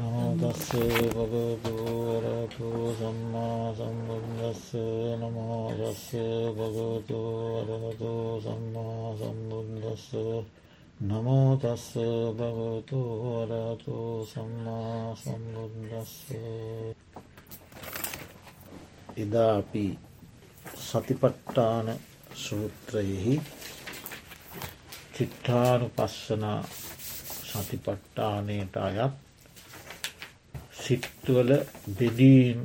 නමෝදස්ස භගතු වරතු සම්මා සම්බුද්දස්ස නමෝදස්ස භගතු වරතු සම්මා සම්බුද්දස්ස නමෝතස්ස භගතු වරතු සම්මා සම්බුද්දස්ස එදා අපි සතිපට්ටාන සූත්‍රයෙහි චිට්ඨානු පස්සනා සතිපට්ටානයට අයත් සිත්වල බෙදීම්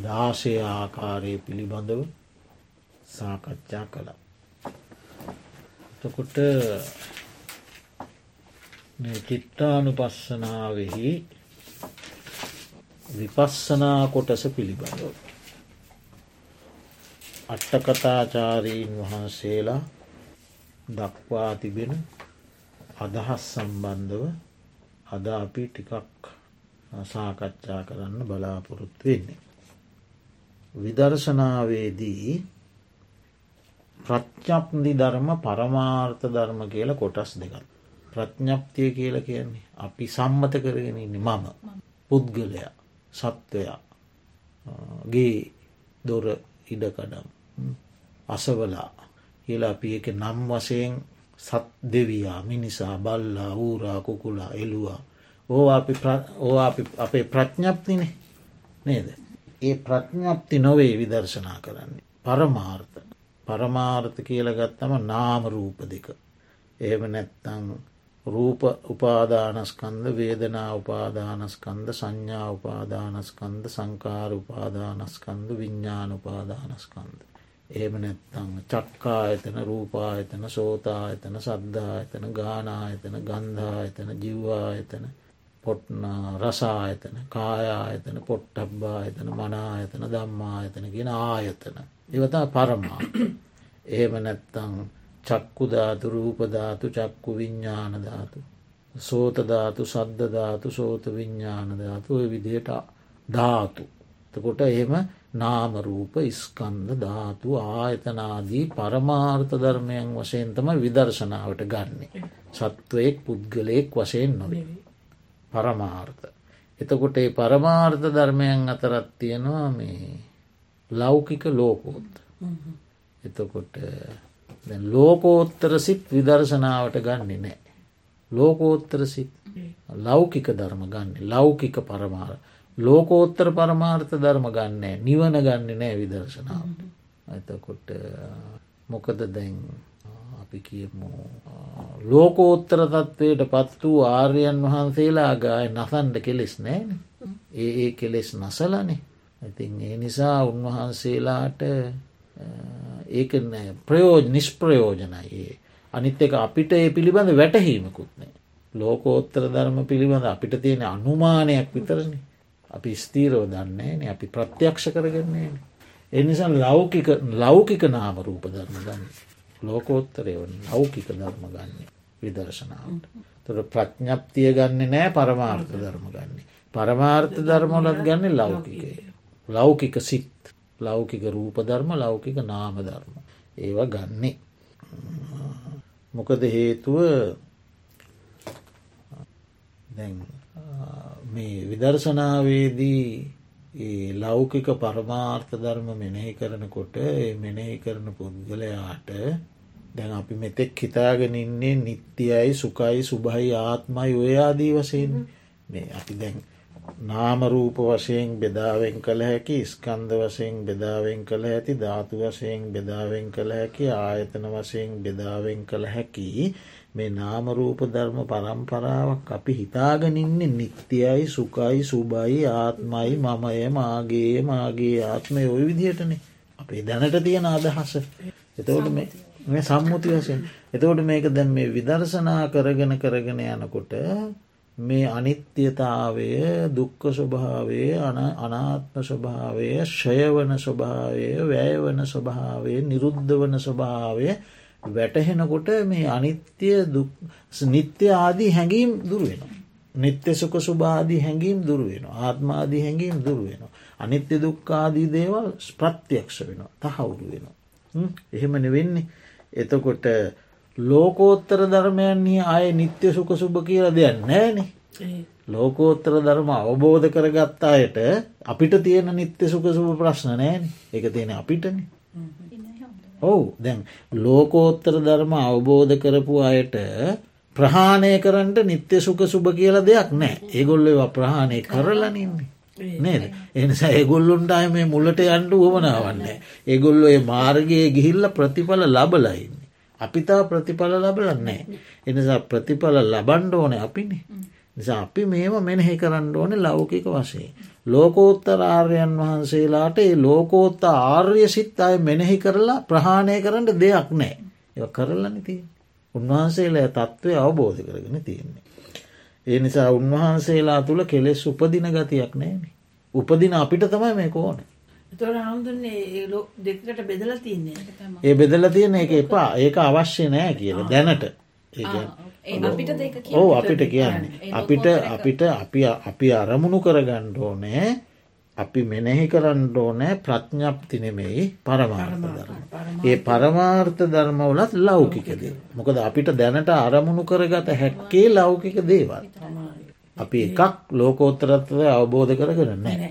දාසය ආකාරය පිළිබඳව සාකච්ඡා කළා. තකොට චිත්තානු පස්සනාවෙහි විපස්සනා කොටස පිළිබඳව. අට්ටකතාචාරීන් වහන්සේලා දක්වා තිබෙන අදහස් සම්බන්ධව අද අපි ටිකක් සාකච්ඡා කරන්න බලාපොරොත්තු වෙන්නේ. විදර්ශනාවේදී ප්‍රච්ඥප්දි ධර්ම පරමාර්ථ ධර්ම කියල කොටස් දෙකක්. ප්‍රඥප්තිය කියල කියන්නේ අපි සම්මත කරගෙන ඉන්න මම පුද්ගලයා සත්වයා ගේ දොර ඉඩකඩම් අසවලා කියලා අපි එක නම් වසයෙන් සත් දෙවයා මිනිසා බල්ලා ඌරා කුකුලා එලුවා ඕ ඕ අපේ ප්‍රඥප්තිනේ නේද. ඒ ප්‍රඥප්ති නොවේ විදර්ශනා කරන්නේ. පරමාර්ථ පරමාර්ථ කියල ගත්තම නාම රූප දෙක. එහෙම නැත්තං රූප උපාදානස්කන්ද වේදනා උපාදානස්කන්ද සංඥා උපාදානස්කන්ද සංකාර උපාදානස්කන්ද විඤ්ඥාන උපාදානස්කන්ද. එහෙම නැත්තං චක්කා එතන රූපා එතන සෝතා එතන සද්ධා එතන ගානා එතන ගන්ධා එතන ජිව්වා එතන පොට්න රසා එතන කායා එතන පොට්ටබ්බා එතන මනා එතන දම්මා එතන ගෙන ආයතන. ඉවතා පරමා. එහෙම නැත්තං චක්කුධාතු රූපධාතු චක්කු විඤ්ඥානධාතු. සෝතධාතු සද්ධධාතු සෝත විඤ්ඥානධාතු ඔය විදියට ධාතු. තකොට එහෙම නාමරූප ඉස්කන්ද ධාතු ආයතනාදී පරමාර්ථ ධර්මයන් වශයෙන්තම විදර්ශනාවට ගන්නේ. සත්වයෙක් පුද්ගලයෙක් වශයෙන් නොවේ. පරමාර්ථ. එතකොට ඒ පරමාර්ථ ධර්මයන් අතරත් තියෙනවා මේ ලෞකික ලෝකෝත්. එතකොට ලෝකෝත්තර සිත් විදර්ශනාවට ගන්නේ නෑ. ලෝකෝත්තර සිත් ලෞකික ධර්ම ගන්න ලෞකික පරමාර ලෝකෝත්තර පරමාර්ථ ධර්ම ගන්නේ නිවන ගන්න නෑ විදර්ශනාවට. එතකොට මොකද දැන් අපි කියමු. ලෝකෝත්තර තත්ත්වයට පත් වූ ආර්යන් වහන්සේලා ගාය නසන්ඩ කෙලෙස් නෑන ඒ ඒ කෙලෙස් නසලනේ. ඉතින් ඒ නිසා උන්වහන්සේලාට ඒක ප්‍රයෝජ නිෂ්ප්‍රයෝජනයේ අනිත් එක අපිට ඒ පිළිබඳ වැටහීමකුත්නේ ලෝකෝත්තර ධර්ම පිළිබඳ අපිට තියෙන අනුමානයක් විතරණ අපි ස්තීරෝ දන්නේ අපි ප්‍රත්‍යක්ෂ කරගන්නේ එනිසා ලෞකික ලෞකික නාම රූප ධර්ම ගන්න ලෝකෝත්තරය ලෞකික ධර්ම ගන්නේ විදර්ශනාවට. තොට ප්‍රඥප්තිය ගන්න නෑ පරමාර්ථ ධර්ම ගන්නේ. පරමාර්ථ ධර්මලත් ගන්න ලෞකිකය. ලෞකික සිත් ලෞකික රූප ධර්ම ලෞකික නාම ධර්ම. ඒවා ගන්නේ. මොකද හේතුව? දැන් මේ විදර්ශනාවේදී ලෞකික පරමාර්ථ ධර්ම මෙනෙහි කරනකොට මෙනෙහි කරන පුද්ගලයාට දැන් අපි මෙතෙක් හිතාගෙන ඉන්නේ නිත්‍යයයි සුකයි සුභයි ආත්මයි ඔය ආදී වසයෙන් මේ අපි දැන් නාමරූප වශයෙන් බෙදාවෙන් කළ හැකි ස්කන්ධ වශයෙන් බෙදාවෙන් කළ ඇති ධාතු වශයෙන් බෙදාවෙන් කළ හැකි ආයතන වශයෙන් බෙදාවෙන් කළ හැකි මේ නාමරූප ධර්ම පරම්පරාවක් අපි හිතාගනින්නේ නිත්‍යයයි සුකයි සුබයි ආත්මයි මමය මාගේ මාගේ ආත්මය ඔය විදිහටනේ. අපේ දැනට තියෙන අදහස. එතවට මේ සම්මුති වශයෙන් එතවට මේක දැන් මේ විදර්ශනා කරගෙන කරගෙන යනකොට මේ අනිත්‍යතාවය දුක්ක ස්වභාවය අනාත්ම ස්වභාවය ෂයවන ස්වභාවය වැයවන ස්වභාවය නිරුද්ධ වන ස්වභාවය වැටහෙනකොට මේ අනිත්‍ය නිත්‍ය ආදී හැඟීම් දුරුවෙන. නිත්‍ය සුක සුභාදී හැඟීම් දුරුවෙන ආත්මාදී හැඟීම් දුරුවෙන. අනිත්‍ය දුක්කාදී දේවල් ස්ප්‍රත්්‍යයක්ෂ වෙන තහවුරු වෙන. එහෙමන වෙන්නේ එතකොට ලෝකෝත්තර ධර්මයන්නේ අය නිත්‍ය සුක සුභ කියල දෙයක් නෑනේ ලෝකෝත්තර ධර්ම අවබෝධ කරගත්තා අයට අපිට තියෙන නිත්‍ය සුක සුභ ප්‍රශ්න නෑන එක තියෙන අපිටන. ඔවු. දැන් ලෝකෝත්තර ධර්ම අවබෝධ කරපු අයට ප්‍රහාණය කරන්නට නිත්‍ය සුක සුභ කියල දෙයක් නෑ ඒගොල්ල ප්‍රහාණය කරලනින්නේ නේද එනිසා ඒගොල්ලුන්ට අය මේ මුල්ලට යන්ට වුවනාවන්නේ ඒගොල්ලො ඒ මාර්ගයේ ගිහිල්ල ප්‍රතිඵල ලබලයින්නේ අපිතා ප්‍රතිඵල ලබලන්නේ එනිසා ප්‍රතිඵල ලබන්ඩ ඕන අපිනේ නිසා අපි මේම මෙනෙහි කරන්න ඕන ලෞකික වශයෙන්. ලෝකෝත්තර ආර්යන් වහන්සේලාට ඒ ලෝකෝත්ත ආර්ය සිත් අය මෙනෙහි කරලා ප්‍රහාණය කරන්න දෙයක් නෑ. ඒ කරලන තිය. උන්වහන්සේලා තත්ත්වය අවබෝධ කරගෙන තියෙන්නේ. ඒ නිසා උන්වහන්සේලා තුළ කෙලෙස් උපදින ගතියක් නෑන. උපදින අපිට තමයි මේ ඕන. දෙකට බෙදල තියන්නේ ඒ බෙදල තියෙන එක එපා. ඒක අවශ්‍ය නෑ කියල දැනට. ඕ අපිට කියන්නේ. අපිට අපිට අපි අපි අරමුණු කරගණ්ඩ ඕනෑ අපි මෙනෙහි කරන්න ඕනෑ ප්‍රඥප්ති නෙමෙයි පරමාර්ථ ධර්ම. ඒ පරමාර්ථ ධර්මවලත් ලෞකිකදේ. මොකද අපිට දැනට අරමුණු කරගත හැක්කේ ලෞකික දේවල්. අපි එකක් ලෝකෝත්තරත්වය අවබෝධ කරගෙන නෑ.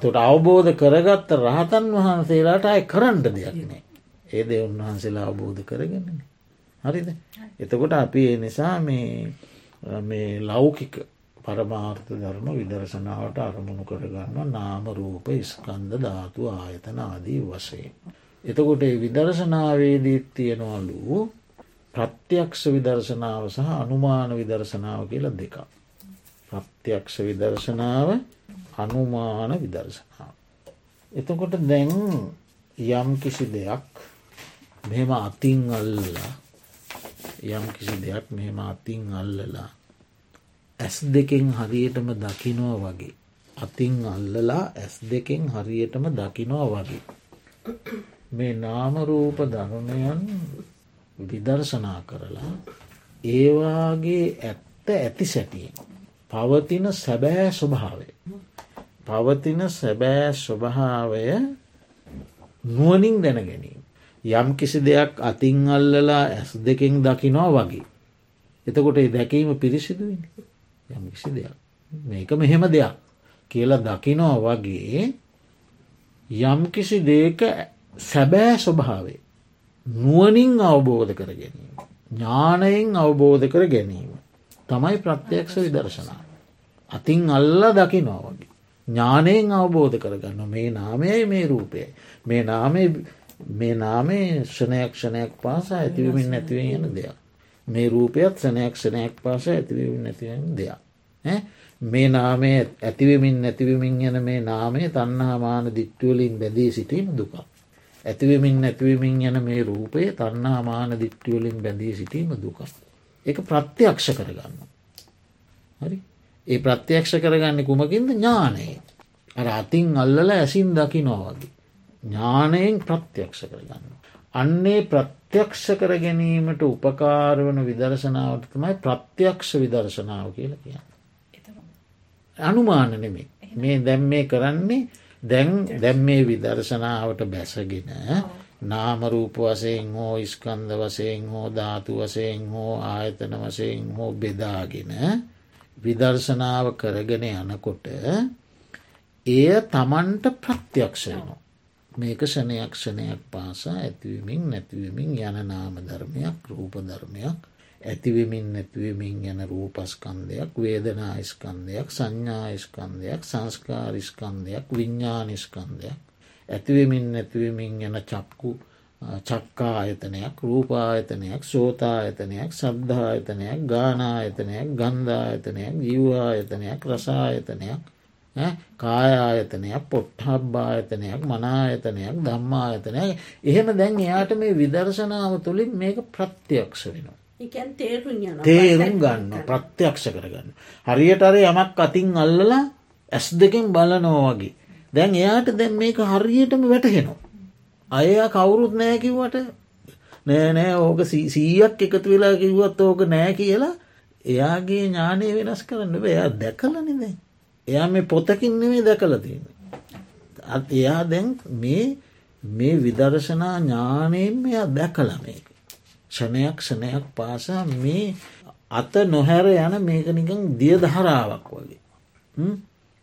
තොට අවබෝධ කරගත්ත රහතන් වහන්සේලාට අය කරන්න දෙයක් නෑ. ඒ දෙ උන්වහන්සේලා අවබෝධ කරගන්නේ. හරිද එතකොට අපි ඒ නිසා මේ ලෞකික පරමාර්ථ ධර්ම විදර්ශනාවට අරමුණු කරගන්න නාම රූප ස්කන්ද ධාතු ආයතන ආදී වශයෙන්. එතකොට විදර්ශනාවේදීත් තියෙනවලු ප්‍රත්‍යක්ෂ විදර්ශනාව සහ අනුමාන විදර්ශනාව කියල දෙක. ප්‍රත්‍යක්ෂ විදර්ශනාව අනුමාන විදර්ශනාව. එතකොට දැන් යම් කිසි දෙයක් මෙම අතින් අල්ලා යම් කිසි දෙයක් මෙහෙම අතින් අල්ලලා ඇස් දෙකෙන් හරියටම දකිනෝ වගේ. අතින් අල්ලලා ඇස් දෙකෙන් හරියටම දකිනෝ වගේ. මේ නාමරූප ධර්මයන් විදර්ශනා කරලා ඒවාගේ ඇත්ත ඇති සැටියෙන් පවතින සැබෑ ස්වභාවය පවතින සැබෑ ස්වභාවය නුවනින් දැන ගැනීම. යම් කිසි දෙයක් අතින් අල්ලලා ඇස් දෙකෙන් දකිනවා වගේ. එතකොට ඒ දැකීම පිරිසිදුවනි යම් කිසි දෙයක් මේක මෙහෙම දෙයක් කියලා දකිනෝ වගේ යම් කිසි දේක සැබෑ ස්වභාවේ නුවනින් අවබෝධ කර ගැනීම. ඥානයෙන් අවබෝධ කර ගැනීම. තමයි ප්‍රත්‍යයක්ෂ විදර්ශනා. අතින් අල්ල දකිනවා වගේ. ඥානයෙන් අවබෝධ කරගන්න මේ නාමයයි මේ රූපය. මේ නාමේ මේ නාමේ ෂණයක් ෂණයක් පාසා ඇතිවමින් නැතිවෙන් යන දෙයක්. මේ රූපයත් සනයක් ෂණයක් පාසා ඇතිවමින් නැතිවෙන් දෙයක්. මේ නාමේ ඇතිවමින් නැතිවමින් යන මේ නාමේ තන්නාමාන දිට්ටුවලින් බැදී සිටීම දුක. ඇතිවමින් නැතිවමින් යන මේ රූපය තන්නාමාන දිට්ටුවලින් බැඳී සිටීම දුක. එක ප්‍රත්‍යක්ෂ කරගන්න. හරි ඒ ප්‍රත්‍යක්ෂ කරගන්න කුමකින්ද ඥානයේ. අර අතින් අල්ලල ඇසින් දකිනවා වගේ. ඥානයෙන් ප්‍රත්‍යක්ෂ කරගන්න. අන්නේ ප්‍රත්‍යක්ෂ කර ගැනීමට උපකාර වන විදර්ශනාවට තමයි ප්‍රත්‍යක්ෂ විදර්ශනාව කියල කියන්න. අනුමාන නෙමේ මේ දැම් මේ කරන්නේ දැන් දැම් මේ විදර්ශනාවට බැසගෙන නාමරූප වසයෙන් හෝ ඉස්කන්ද වසයෙන් හෝ ධාතු වසයෙන් හෝ ආයතන වසයෙන් හෝ බෙදාගෙන විදර්ශනාව කරගෙන යනකොට එය තමන්ට ප්‍රත්‍යක්ෂයනවා. මේක ෂණයක් ෂණයක් පාසා ඇතිවමින් නැතිවමින් යන නාම ධර්මයක් රූප ධර්මයක් ඇතිවමින් නැතිවමින් යන රූපස්කන්දයක් වේදනායිස්කන්දයක් සංඥායිස්කන්දයක් සංස්කාරිස්කන්දයක් විඤ්ඥානිස්කන්දයක් ඇතිවමින් නැතිවමින් යන චක්කු චක්කා ආයතනයක් රූපායතනයක් සෝතායතනයක් සද්ධායතනයක් ගානායතනයක් ගන්ධායතනයක් ජීවායතනයක් රසායතනයක් කායායතනයක් පොට්හබ්භායතනයක් මනායතනයක් ධම්මායතනයක් එහෙම දැන් එයාට මේ විදර්ශනාව තුළින් මේක ප්‍රත්‍යක්ෂ වෙනවා. තේරුම් ගන්න ප්‍රත්‍යක්ෂ කරගන්න. හරියට අර යමක් අතින් අල්ලලා ඇස් දෙකින් බලනෝ වගේ. දැන් එයාට දැන් මේක හරියටම වැටහෙනවා. අය කවුරුත් නෑකිවට නෑ නෑ ඕක සීයක් එකතු වෙලා කිව්වත් ඕක නෑ කියලා එයාගේ ඥානය වෙනස් කරන්න එයා දැකලනිදැයි. එයා මේ පොතකින් නෙමේ දැකල තියෙන. අත් එයා දැන් මේ මේ විදර්ශනා ඥානයෙන් මෙයා දැකල මේක. ෂණයක් ෂණයක් පාසා මේ අත නොහැර යන මේක නිකං දිය දහරාවක් වගේ.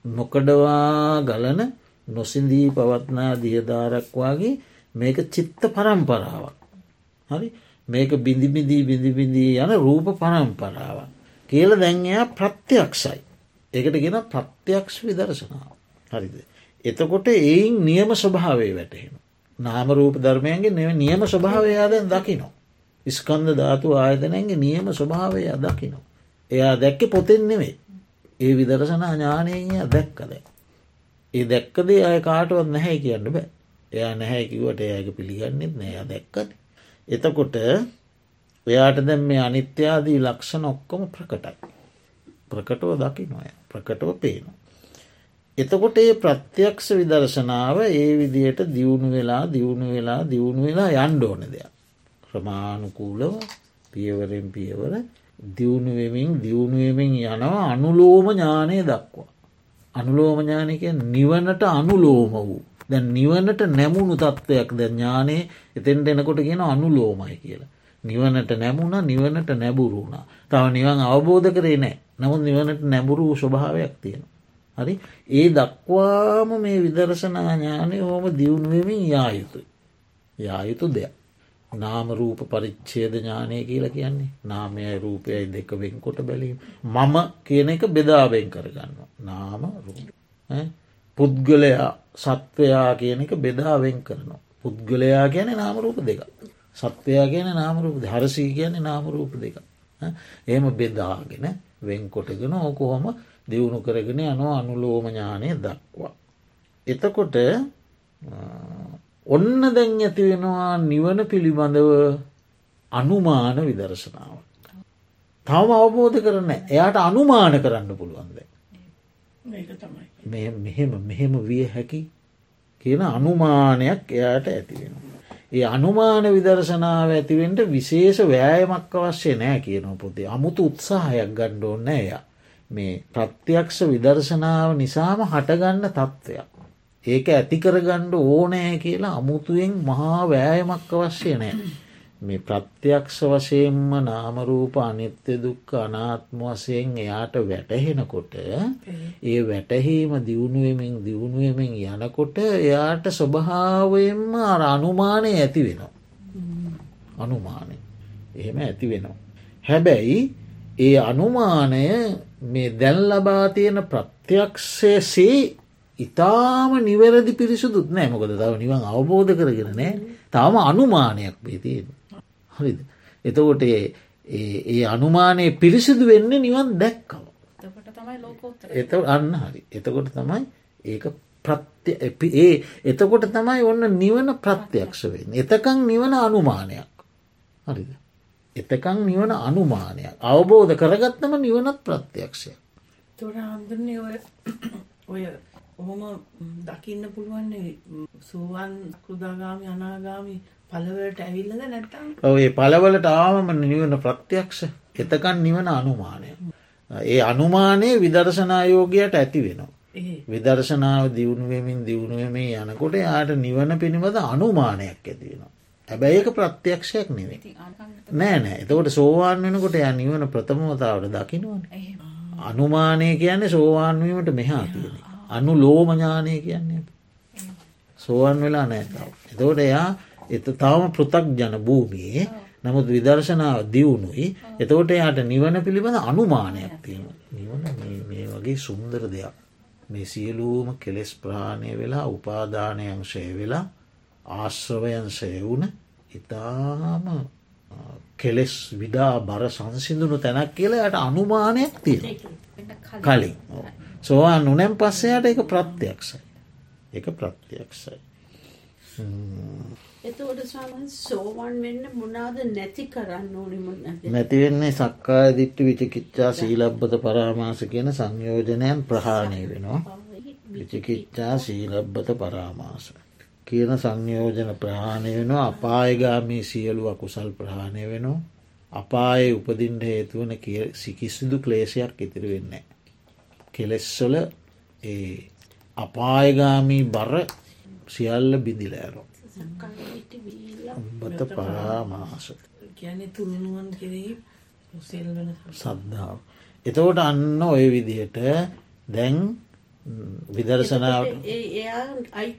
නොකඩවා ගලන නොසින්දී පවත්නා දියධාරක් වගේ මේක චිත්ත පරම්පරාවක්. හරි මේක බිඳිබිදී බිඳිබිඳී යන රූප පරම්පරාවක්. කියල දැන්යා ප්‍රත්‍යයක්ෂයි. එකට ගෙන ප්‍රත්‍යයක්ෂ විදර්ශනාව. හරිද. එතකොට එයින් නියම ස්වභාවේ වැටහෙන. නාම රූප ධර්මයන්ගේ නෙව නියම ස්වභාවයාදැන් දකිනෝ. ස්කන්ද ධාතු ආයතනයන්ගේ නියම ස්වභාවය දකිනෝ. එයා දැක්ක පොතෙන් නෙවේ. ඒ විදර්ශනා ඥානය දැක්කද. ඒ දැක්කදේ අය කාටුවත් නැහැ කියන්න බෑ. එයා නැහැ කිවට එයාක පිළිගන්නෙත් නෑ දැක්කද. එතකොට එයාට දැම් මේ අනිත්‍යාදී ලක්ෂණ ඔක්කොම ප්‍රකටයි. ප්‍රකටව දකිනොය ප්‍රකටව පේනවා. එතකොට ඒ ප්‍රත්‍යක්ෂ විදර්ශනාව ඒ විදියට දියුණු වෙලා දියුණු වෙලා දියුණු වෙලා යන්්ඩෝන දෙයක්. ක්‍රමානුකූලව පියවරෙන් පියවර දියුණුවමින් දියුණුවමින් යනවා අනුලෝම ඥානය දක්වා. අනුලෝම ඥානක නිවනට අනුලෝම වූ. දැන් නිවනට නැමුණු තත්ත්වයක් ද ඥානය එතෙන්ට එනකොට කියෙන අනුලෝමයි කියලා. නිවනට නැමුණ නිවනට නැබුරුුණා. තව නිවන් අවබෝධ කරේ නෑ නමුත් නිවනට නැබුරු ස්වභාවයක් තියෙන. හරි? ඒ දක්වාම මේ විදර්ශනා ඥානය හෝම දියුණුවමින් යායුතුයි. යායුතු දෙයක්. නාම රූප පරිච්චේද ඥානය කියලා කියන්නේ. නාමයයි රූපයයි දෙක වෙන්කොට බැලීම. මම කියන එක බෙදාවෙන් කරගන්න නාම රූප. පුද්ගලයා සත්වයා කියන එක බෙදාවෙන් කරනවා. පුද්ගලයා කියන නාමරූප දෙක සත්වයා කියන නාමරූප හරසී කියන නාමරූප දෙක එහෙම බෙදාගෙන වෙන්කොටගෙන ඕකොහොම දියුණු කරගෙන යනවා අනුලෝම ඥානය දක්වා. එතකොට ඔන්න දැන් ඇති වෙනවා නිවන පිළිබඳව අනුමාන විදර්ශනාව. තවම අවබෝධ කරන එයාට අනුමාන කරන්න පුළුවන්ද. මෙහෙම මෙහෙම විය හැකි කියන අනුමානයක් එයාට ඇතිවෙන. ඒ අනුමාන විදර්ශනාව ඇතිවෙන්ට විශේෂ වෑයමක් අවශ්‍ය නෑ කියන පොතේ අමුතු උත්සාහයක් ගණ්ඩෝන්න එය මේ ප්‍රත්‍යක්ෂ විදර්ශනාව නිසාම හටගන්න තත්ත්වයක්. ඒක ඇතිකරගණ්ඩ ඕනෑ කියලා අමුතුවෙන් මහා වෑයමක් අවශ්‍ය නෑ. මේ ප්‍රත්‍යක්ෂ වශයෙන්ම නාමරූප අනිත්‍ය දුක්ක අනාත්ම වසයෙන් එයාට වැටහෙනකොට ඒ. වැටහීම දියුණුවමින් දියුණුවමින් යනකොට එයාට ස්වභාවයෙන්ම අර අනුමානය ඇති වෙනවා. අනුමානය. එහෙම ඇති වෙනවා. හැබැයි ඒ අනුමානය මේ දැන් ලබා තියෙන ප්‍රත්‍යක්ෂයසේ ඉතාම නිවැරදි පිරිසුදුත් නෑ. මොකද තව නිවන් අවබෝධ කරගෙන නෑ. තවම අනුමානයක් බේතියෙන් හරිද? එතකොට ඒ අනුමානය පිරිසිදු වෙන්න නිවන් දැක්කව එත අන්න හරි. එතකොට තමයි ඒක ප්‍රත්‍ය ඒ එතකොට තමයි ඔන්න නිවන ප්‍රත්‍යක්ෂ වෙන්න. එතකං නිවන අනුමානයක්. හරිද? එතකං නිවන අනුමානයක්. අවබෝධ කරගත්තම නිවනත් හඳුරන්නේ ඔය ඔය ඔහොම දකින්න පුළුවන්නේ සෝවන් කෘදාගාමි අනාගාමි පලවලට ඇවිල්ලද නැත්තම් ඔය පලවලට ආවම නිවන ප්‍රත්‍යක්ෂ එතකන් නිවන අනුමානය. ඒ අනුමානය විදර්ශනායෝගයට ඇති වෙනවා. විදර්ශනාව දියුණුවමින් දියුණුවමින් යනකොට යාට නිවන පිළිබඳ අනුමානයක් ඇති වෙනවා. හැබැයි ඒක ප්‍රත්‍යක්ෂයක් නෙවේ. නෑ නෑ එතකොට සෝවාන් වෙනකොට ය නිවන ප්‍රථමවතාවට දකිනවන. අනුමානය කියන්නේ සෝවාන්වීමට මෙහා තියෙන. අනු ලෝමඥානය කියන්නේ. සෝවන් වෙලා නෑතාව. එතකොට එයා එත තවම පෘතක් ජන භූමියේ නමුත් විදර්ශනාව දියුණුයි. එතකොට යායට නිවන පිළිබඳ අනුමානයක් තියෙන නිවන මේ වගේ සුන්දර දෙයක්. මේ සියලූම කෙලෙස් ප්‍රාණය වෙලා උපාදානයන් ශය වෙලා ආශ්‍රවයන් සයවුන ඉතාම කෙලෙස් විඩා බර සංසිදුණු තැනක් කියලා යට අනුමානයක් තියෙන කලින්. සෝවා නොනැම් පස්සයාට එක ප්‍රත්‍යයක්ෂයි එක ප්‍රත්‍යයක්ෂයි එතකොට ස්වාමීන් සෝවන් වෙන්න මොනවාද නැති කරන්න ඕනි මොනවද? නැති වෙන්නේ සක්කාය දිට්ඨි විචිකිච්ඡා සීලබ්බත පරාමාස කියන සංයෝජනයන් ප්‍රහාණය වෙනවා. විචිකිච්ඡා සීලබ්බත පරාමාස කියන සංයෝජන ප්‍රහාණය වෙනවා අපායගාමී සියලු අකුසල් ප්‍රහාණය වෙනවා. අපායේ උපදින්ට හේතුවන සිකිසිදු ක්ලේශයක් ඉතිරි වෙන්නේ. කෙලෙස්වල ඒ අපායගාමී බර සියල්ල බිඳිලෑරෝ. උඹත පරාමාස කියන්නේ තුළුණුවන් කෙරෙහි සද්ධාව. එතකොට අන්න ඔය විදිහට දැන් විදර්ශනාව එයා අයි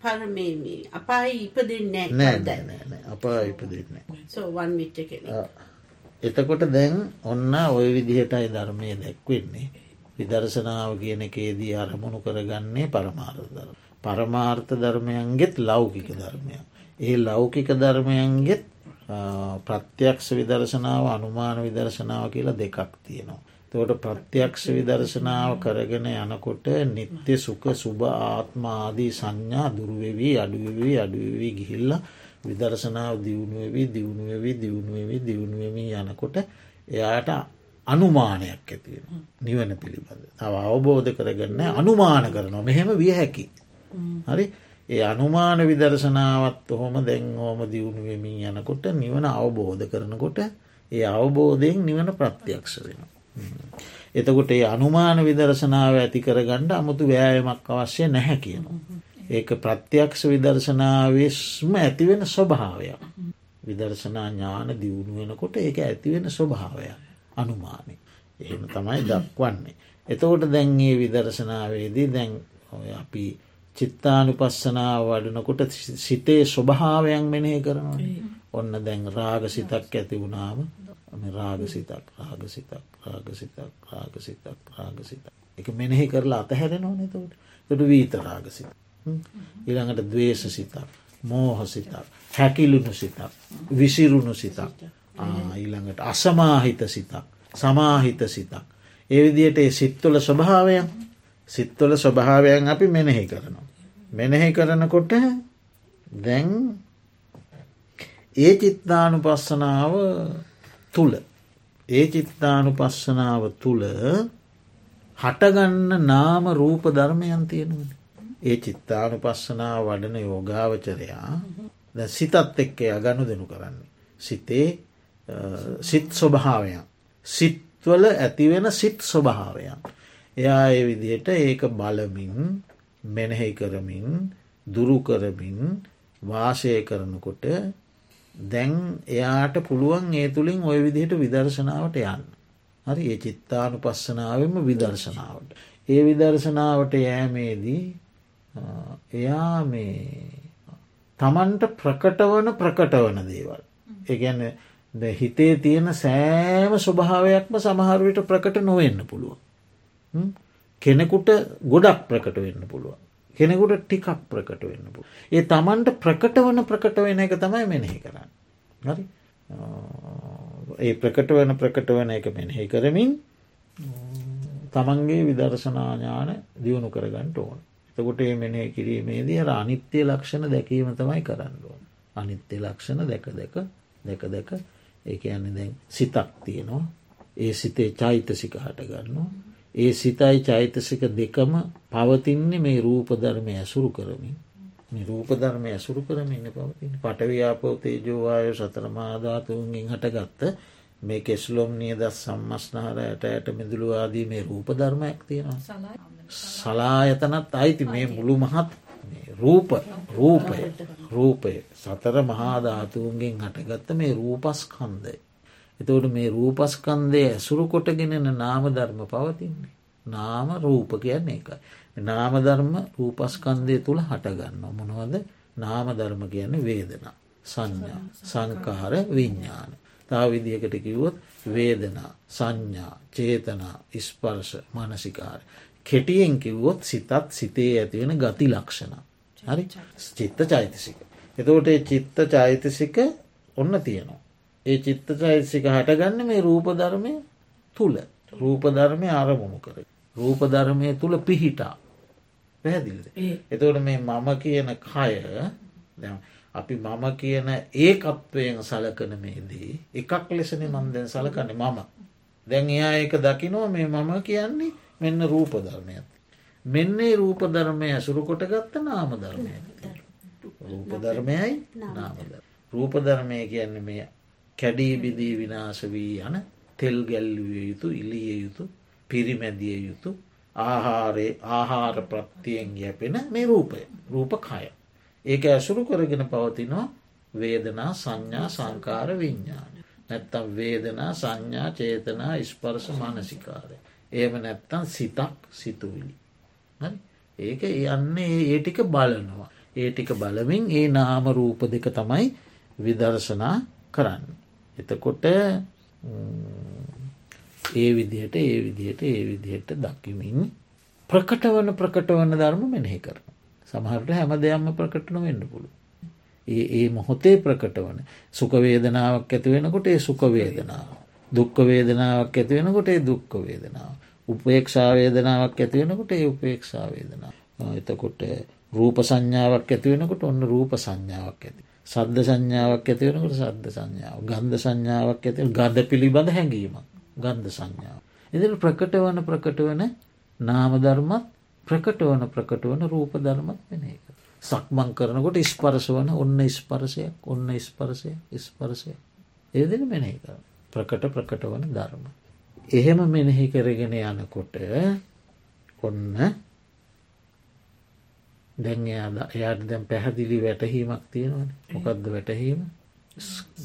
පරමේමී අපායි ඉපදෙන්නේ නෑ නෑ නෑ නෑ නෑ අප ඉපදන්න. සෝවන් විච්ච කෙනෙ එතකොට දැන් ඔන්න ඔය විදිහටයි ධර්මය දැක්වෙන්නේ. විදර්ශනාව කියන එකේදී අරමුණු කරගන්නේ පරමාර්ධධර්ම. පරමාර්ථ ධර්මයන්ගෙත් ලෞකික ධර්මයක්. ඒ ලෞකික ධර්මයන්ගෙත් ප්‍රත්‍යක්ෂ විදර්ශනාව අනුමාන විදර්ශනාව කියලා දෙකක් තියෙනවා. තෝට ප්‍රත්‍යක්ෂ විදර්ශනාව කරගෙන යනකොට නිත්‍ය සුක සුභ ආත්මාදී සංඥා දුරුවවී අඩුවවී අඩුවවී ගිහිල්ල විදර්ශනාව දියුණුවවී දියුණුවවී දියුණුවවී දියුණුවමී යනකොට එයාට අනුමානයක් ඇතිවෙන නිවන පිළිබඳ තව අවබෝධ කරගන්න අනුමාන කරනවා මෙහෙම විය හැකි හරි ඒ අනුමාන විදර්ශනාවත් ඔහොම දැන් හෝම දියුණුවමින් යනකොට නිවන අවබෝධ කරනකොට ඒ අවබෝධයෙන් නිවන ප්‍රත්‍යක්ෂ වෙන. එතකොට ඒ අනුමාන විදර්ශනාව ඇති කරගණ්ඩ අමුතු වෑයමක් අවශ්‍ය නැහැ කියනවා. ඒක ප්‍රත්‍යක්ෂ විදර්ශනාවස්ම ඇතිවෙන ස්වභාවයක්. විදර්ශනා ඥාන දියුණු වෙනකොට ඒක ඇතිවෙන ස්වභාවයක් අනුමානය. එහෙම තමයි දක්වන්නේ. එතකොට දැන්ගේ විදර්ශනාවේදී දැන් අපි චිත්තානු පස්සනාව වඩනකොට සිතේ ස්වභාවයන් මෙනය කරනවා. ඔන්න දැන් රාග සිතක් ඇති වුණාම රාගසිතක් රාගසිතක් රාගසිතක් රාගසිතක් රාගසිතක් එක මෙනෙහි කරලා අතහැරෙනවා නතවට තුට වීත රාගසිත ඊළඟට දවේශ සිතක් මෝහ සිතක් හැකිලුණු සිතක් විසිරුණු සිතක්. ඊළඟට අසමාහිත සිතක් සමාහිත සිතක්. ඒ විදියට ඒ සිත්තුල ස්වභාවයන් සිත්වල ස්වභාවයන් අපි මෙනෙහි කරනවා. මෙනෙහි කරනකොට දැන් ඒ චිත්තානු පස්සනාව තුළ ඒ චිත්තානු පස්සනාව තුළ හටගන්න නාම රූප ධර්මයන් තියෙනවන. ඒ චිත්තානු පස්සනාව වඩන යෝගාවචරයා ද සිතත් එක්ක අගනු දෙනු කරන්නේ. සිතේ සිත් ස්වභාවයන්. සිත්වල ඇතිවෙන සිත් ස්වභාවයන්. එයා ඒ විදිහට ඒක බලමින් මෙනෙහි කරමින් දුරු කරමින් වාසය කරනකොට දැන් එයාට පුළුවන් ඒ තුළින් ඔය විදිහට විදර්ශනාවට යන්න. හරි ඒ චිත්තානු පස්සනාවම විදර්ශනාවට. ඒ විදර්ශනාවට යෑමේදී එයා මේ තමන්ට ප්‍රකටවන ප්‍රකටවන දේවල්. ඒගැන හිතේ තියෙන සෑම ස්වභාවයක්ම සමහරවිට ප්‍රකට නොවෙන්න පුළුවන්. කෙනෙකුට ගොඩක් ප්‍රකට වෙන්න පුළුවන්. කෙනෙකුට ටිකක් ප්‍රකට වෙන්න පුළ. ඒ තමන්ට ප්‍රකට වන ප්‍රකට වෙන එක තමයි මෙනෙහි කරන්න. හරි ඒ ප්‍රකට වන ප්‍රකට වන එක මෙනෙහි කරමින් තමන්ගේ විදර්ශනාඥාන දියුණු කරගන්නට ඕන. එතකොට ඒ මෙනෙහි කිරීමේදී අර අනිත්‍යය ලක්ෂණ දැකීම තමයි කරන්න ඕන. අනිත්‍ය ලක්ෂණ දැක දැක දැක දැක ඒ අන්න දැන් සිතක් තියෙනවා ඒ සිතේ චෛතසික හට ගන්නවා ඒ සිතයි චෛතසික දෙකම පවතින්නේ මේ රූපධර්මය ඇසුරු කරමින්. මේ රූපධර්මය ඇසුරු කරමින්න පවතින්. පටව්‍යාපෝ තේජෝවාය සතරමාධාතුන්ගෙන් හටගත්ත මේ කෙස්ලොම් නියද සම්මස්නහර ඇයට ඇයට මිදුළුවාදී මේ රූපධර්මයක් තියෙනවා. සලායතනත් අයිති. මේ මුළු මහත් රූප රූපය රූපය සතර මහාධාතුන්ගෙන් හටගත්ත මේ රූපස්කන්දය එතවට මේ රූපස්කන්දය ඇසුරු කොටගෙනන නාම ධර්ම පවතින්නේ. නාම රූප කියන්නේ එක. නාමධර්ම රූපස්කන්දය තුළ හටගන්න මොනවද නාම ධර්ම කියන්නේ වේදනා. සංඥා සංකාර විඤ්ඥාන. තා විදිහකට කිව්වොත් වේදනා සංඥා චේතනා ඉස්පර්ශ මනසිකාර. කෙටියෙන් කිව්වොත් සිතත් සිතේ ඇතිවෙන ගති ලක්ෂණ. හරි චිත්ත චෛතසික. එතකොට චිත්ත චෛතසික ඔන්න තියෙනවා. ඒ චිත්ත චෛතසික හටගන්න මේ රූපධර්මය තුළ රූපධර්මය අරමුණු කර. රූපධර්මය තුළ පිහිටා පැහැදිලිද. එතවට මේ මම කියන කය අපි මම කියන ඒකත්වයෙන් සලකන මේදී එකක් ලෙසන මන්දැන් සලකන්නේ මම. දැන් එයා ඒක දකිනෝ මේ මම කියන්නේ මෙන්න රූපධර්මයත්. මෙන්නේ රූපධර්මය ඇසුරු කොට ගත්ත නාම ධර්මය. රූපධර්මයයි නාමද. රූපධර්මය කියන්නේ මේ කැඩී බිදී විනාශ වී යන තෙල් ගැල්විය යුතු ඉලිය යුතු පිරිමැදිය යුතු ආහාරය ආහාර ප්‍රත්තියෙන් යැපෙන මේ රූපය රූපකය. ඒක ඇසුරු කරගෙන පවතිනවා වේදනා සංඥා සංකාර විඤ්ඥාන. නැත්තම් වේදනා සංඥා චේතනා ස්පර්ශ මානසිකාරය. ඒම නැත්තම් සිතක් සිතුවිලි. ඒක යන්නේ ඒ ටික බලනවා. ඒ ටික බලමින් ඒ නාම රූප දෙක තමයි විදර්ශනා කරන්න. එතකොට ඒ විදිහට ඒ විදිහට ඒ විදිහට දකිමින් ප්‍රකට වන ප්‍රකට වන ධර්ම මෙනෙහි කරන. සමහරට හැම දෙයක්ම ප්‍රකටන වෙන්න පුළුව. ඒ ඒ මොහොතේ ප්‍රකට වන සුකවේදනාවක් ඇතිවෙනකොට ඒ සුකවේදනාව. දුක්ක වේදනාවක් ඇතිවෙනකොට ඒ දුක්ක වේදනාව. උපේක්ෂාවේදනාවක් ඇතිවෙනකොට ඒ උපේක්ෂාවේදනාව. එතකොට රූප සංඥාවක් ඇතිවෙනකොට ඔන්න රූප සංඥාවක් ඇති. සද්ධ සංඥාවක් ඇතිවෙනකට සද්ධ සංඥාව ගන්ධ සංඥාවක් ඇති ගද පිළිබඳ හැඟීමක් ගන්ධ සංඥාව. එදිට ප්‍රකට වන ප්‍රකට වන නාමධර්මත් ප්‍රකට වන ප්‍රකට වන රූප ධර්මත් වෙන එක. සක්මං කරනකොට ස්පරස වන ඔන්න ස්පරසයක් ඔන්න ස්පරසය ස්පරසය. ඒදෙන මෙනෙහි කර ප්‍රකට ප්‍රකට වන ධර්ම. එහෙම මෙනෙහි කරගෙන යනකොට ඔන්න දැන් එයා එයාට දැන් පැහැදිලි වැටහීමක් තියෙනවන මොකක්ද වැටහීම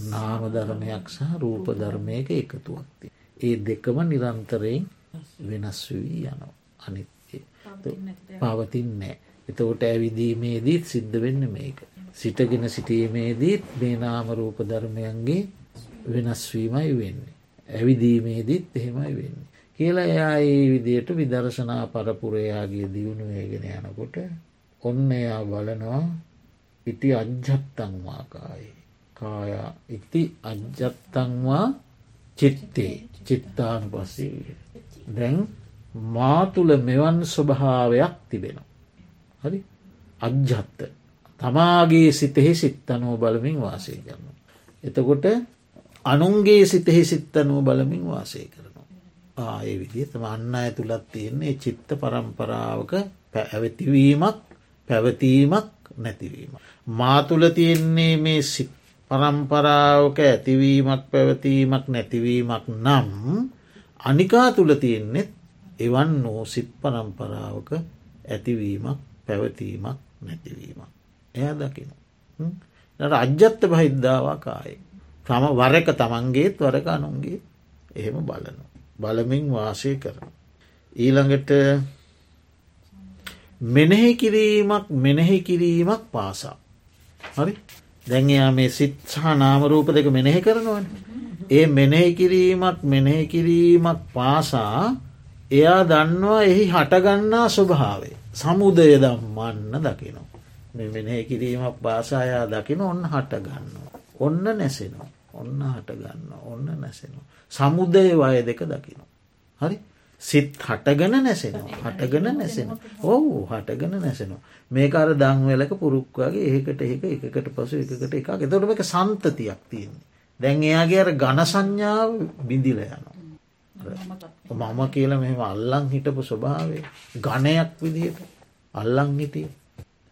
නාම ධර්මයක් සහ රූප ධර්මයක එකතුවක්ති. ඒ දෙකම නිරන්තරයෙන් වෙනස් වී යනවා අනිත්‍ය පවතින්නේ. එතකොට ඇවිදීමේදීත් සිද්ධ වෙන්න මේක. සිටගෙන සිටීමේදීත් මේ නාම රූප ධර්මයන්ගේ වෙනස්වීමයි වෙන්නේ. ඇවිදීමේදීත් එහෙමයි වෙන්නේ. කියලා එයා ඒ විදියට විදර්ශනා පරපුරයාගේ දියුණු වේගෙන යනකොට ඔන්න එයා බලනවා ඉති අජ්ජත්තංවාකායි. කාය ඉති අජ්ජත්තංවා චිත්තේ චිත්තානු පස්සේ දැන් මාතුළ මෙවන් ස්වභාවයක් තිබෙනවා. හරි අජ්ජත්ත තමාගේ සිතෙහි සිත්තනුව බලමින් වාසය කරන. එතකොට අනුන්ගේ සිතෙහි සිත්තනුව බලමින් වාසය කරනවා. ආය විදිහ තම අන්න අය තුළත් තියෙන්නේ චිත්ත පරම්පරාවක පැඇවතිවීමක් පැවතීමක් නැතිවීම. මාතුළ තියෙන්නේ මේ සිත් පරම්පරාවක ඇතිවීමක් පැවතීමක් නැතිවීමක් නම් අනිකා තුළ තියෙන්නෙත් එවන් නෝ සිත් පරම්පරාවක ඇතිවීමක් පැවතීමක් නැතිවීමක්. එය දකින. අජ්‍යත්ත බහිද්ධාවා කායි. තම වරක තමන්ගේත් වරක අනුන්ගේ එහෙම බලන. බලමින් වාසය කරන. ඊළඟට මෙනෙහි කිරීමක් මෙනෙහි කිරීමක් පාසා. හරි දැන් එයා මේ සිත් සහ නාමරූප දෙක මෙනෙහි කරනවන. ඒ මෙනෙහි කිරීමක් මෙනෙහි කිරීමක් පාසා එයා දන්නවා එහි හටගන්නා ස්වභාවේ. සමුදය දම්මන්න දකිනවා. මෙ මෙනෙහි කිරීමක් පාසායා දකින ඔන්න හටගන්නවා. ඔන්න නැසෙනවා. ඔන්න හටගන්න ඔන්න නැසෙනවා. සමුදය වය දෙක දකිනවා. හරි සිත් හටගන නැසෙනවා. හටගන නැසෙන ඔහු හටගන නැසෙනවා. මේක අර දංවෙලක පුරුක්වාගේ ඒකට ඒක එකකට පසු එකකට එක එතොට එක සන්තතියක් තියෙන්නේ. දැන් එයාගේ අර ගණ සංඥාව බිඳිල යනවා. මම කියල මෙම අල්ලං හිටපු ස්වභාවේ ගණයක් විදිහට අල්ලං හිටිය.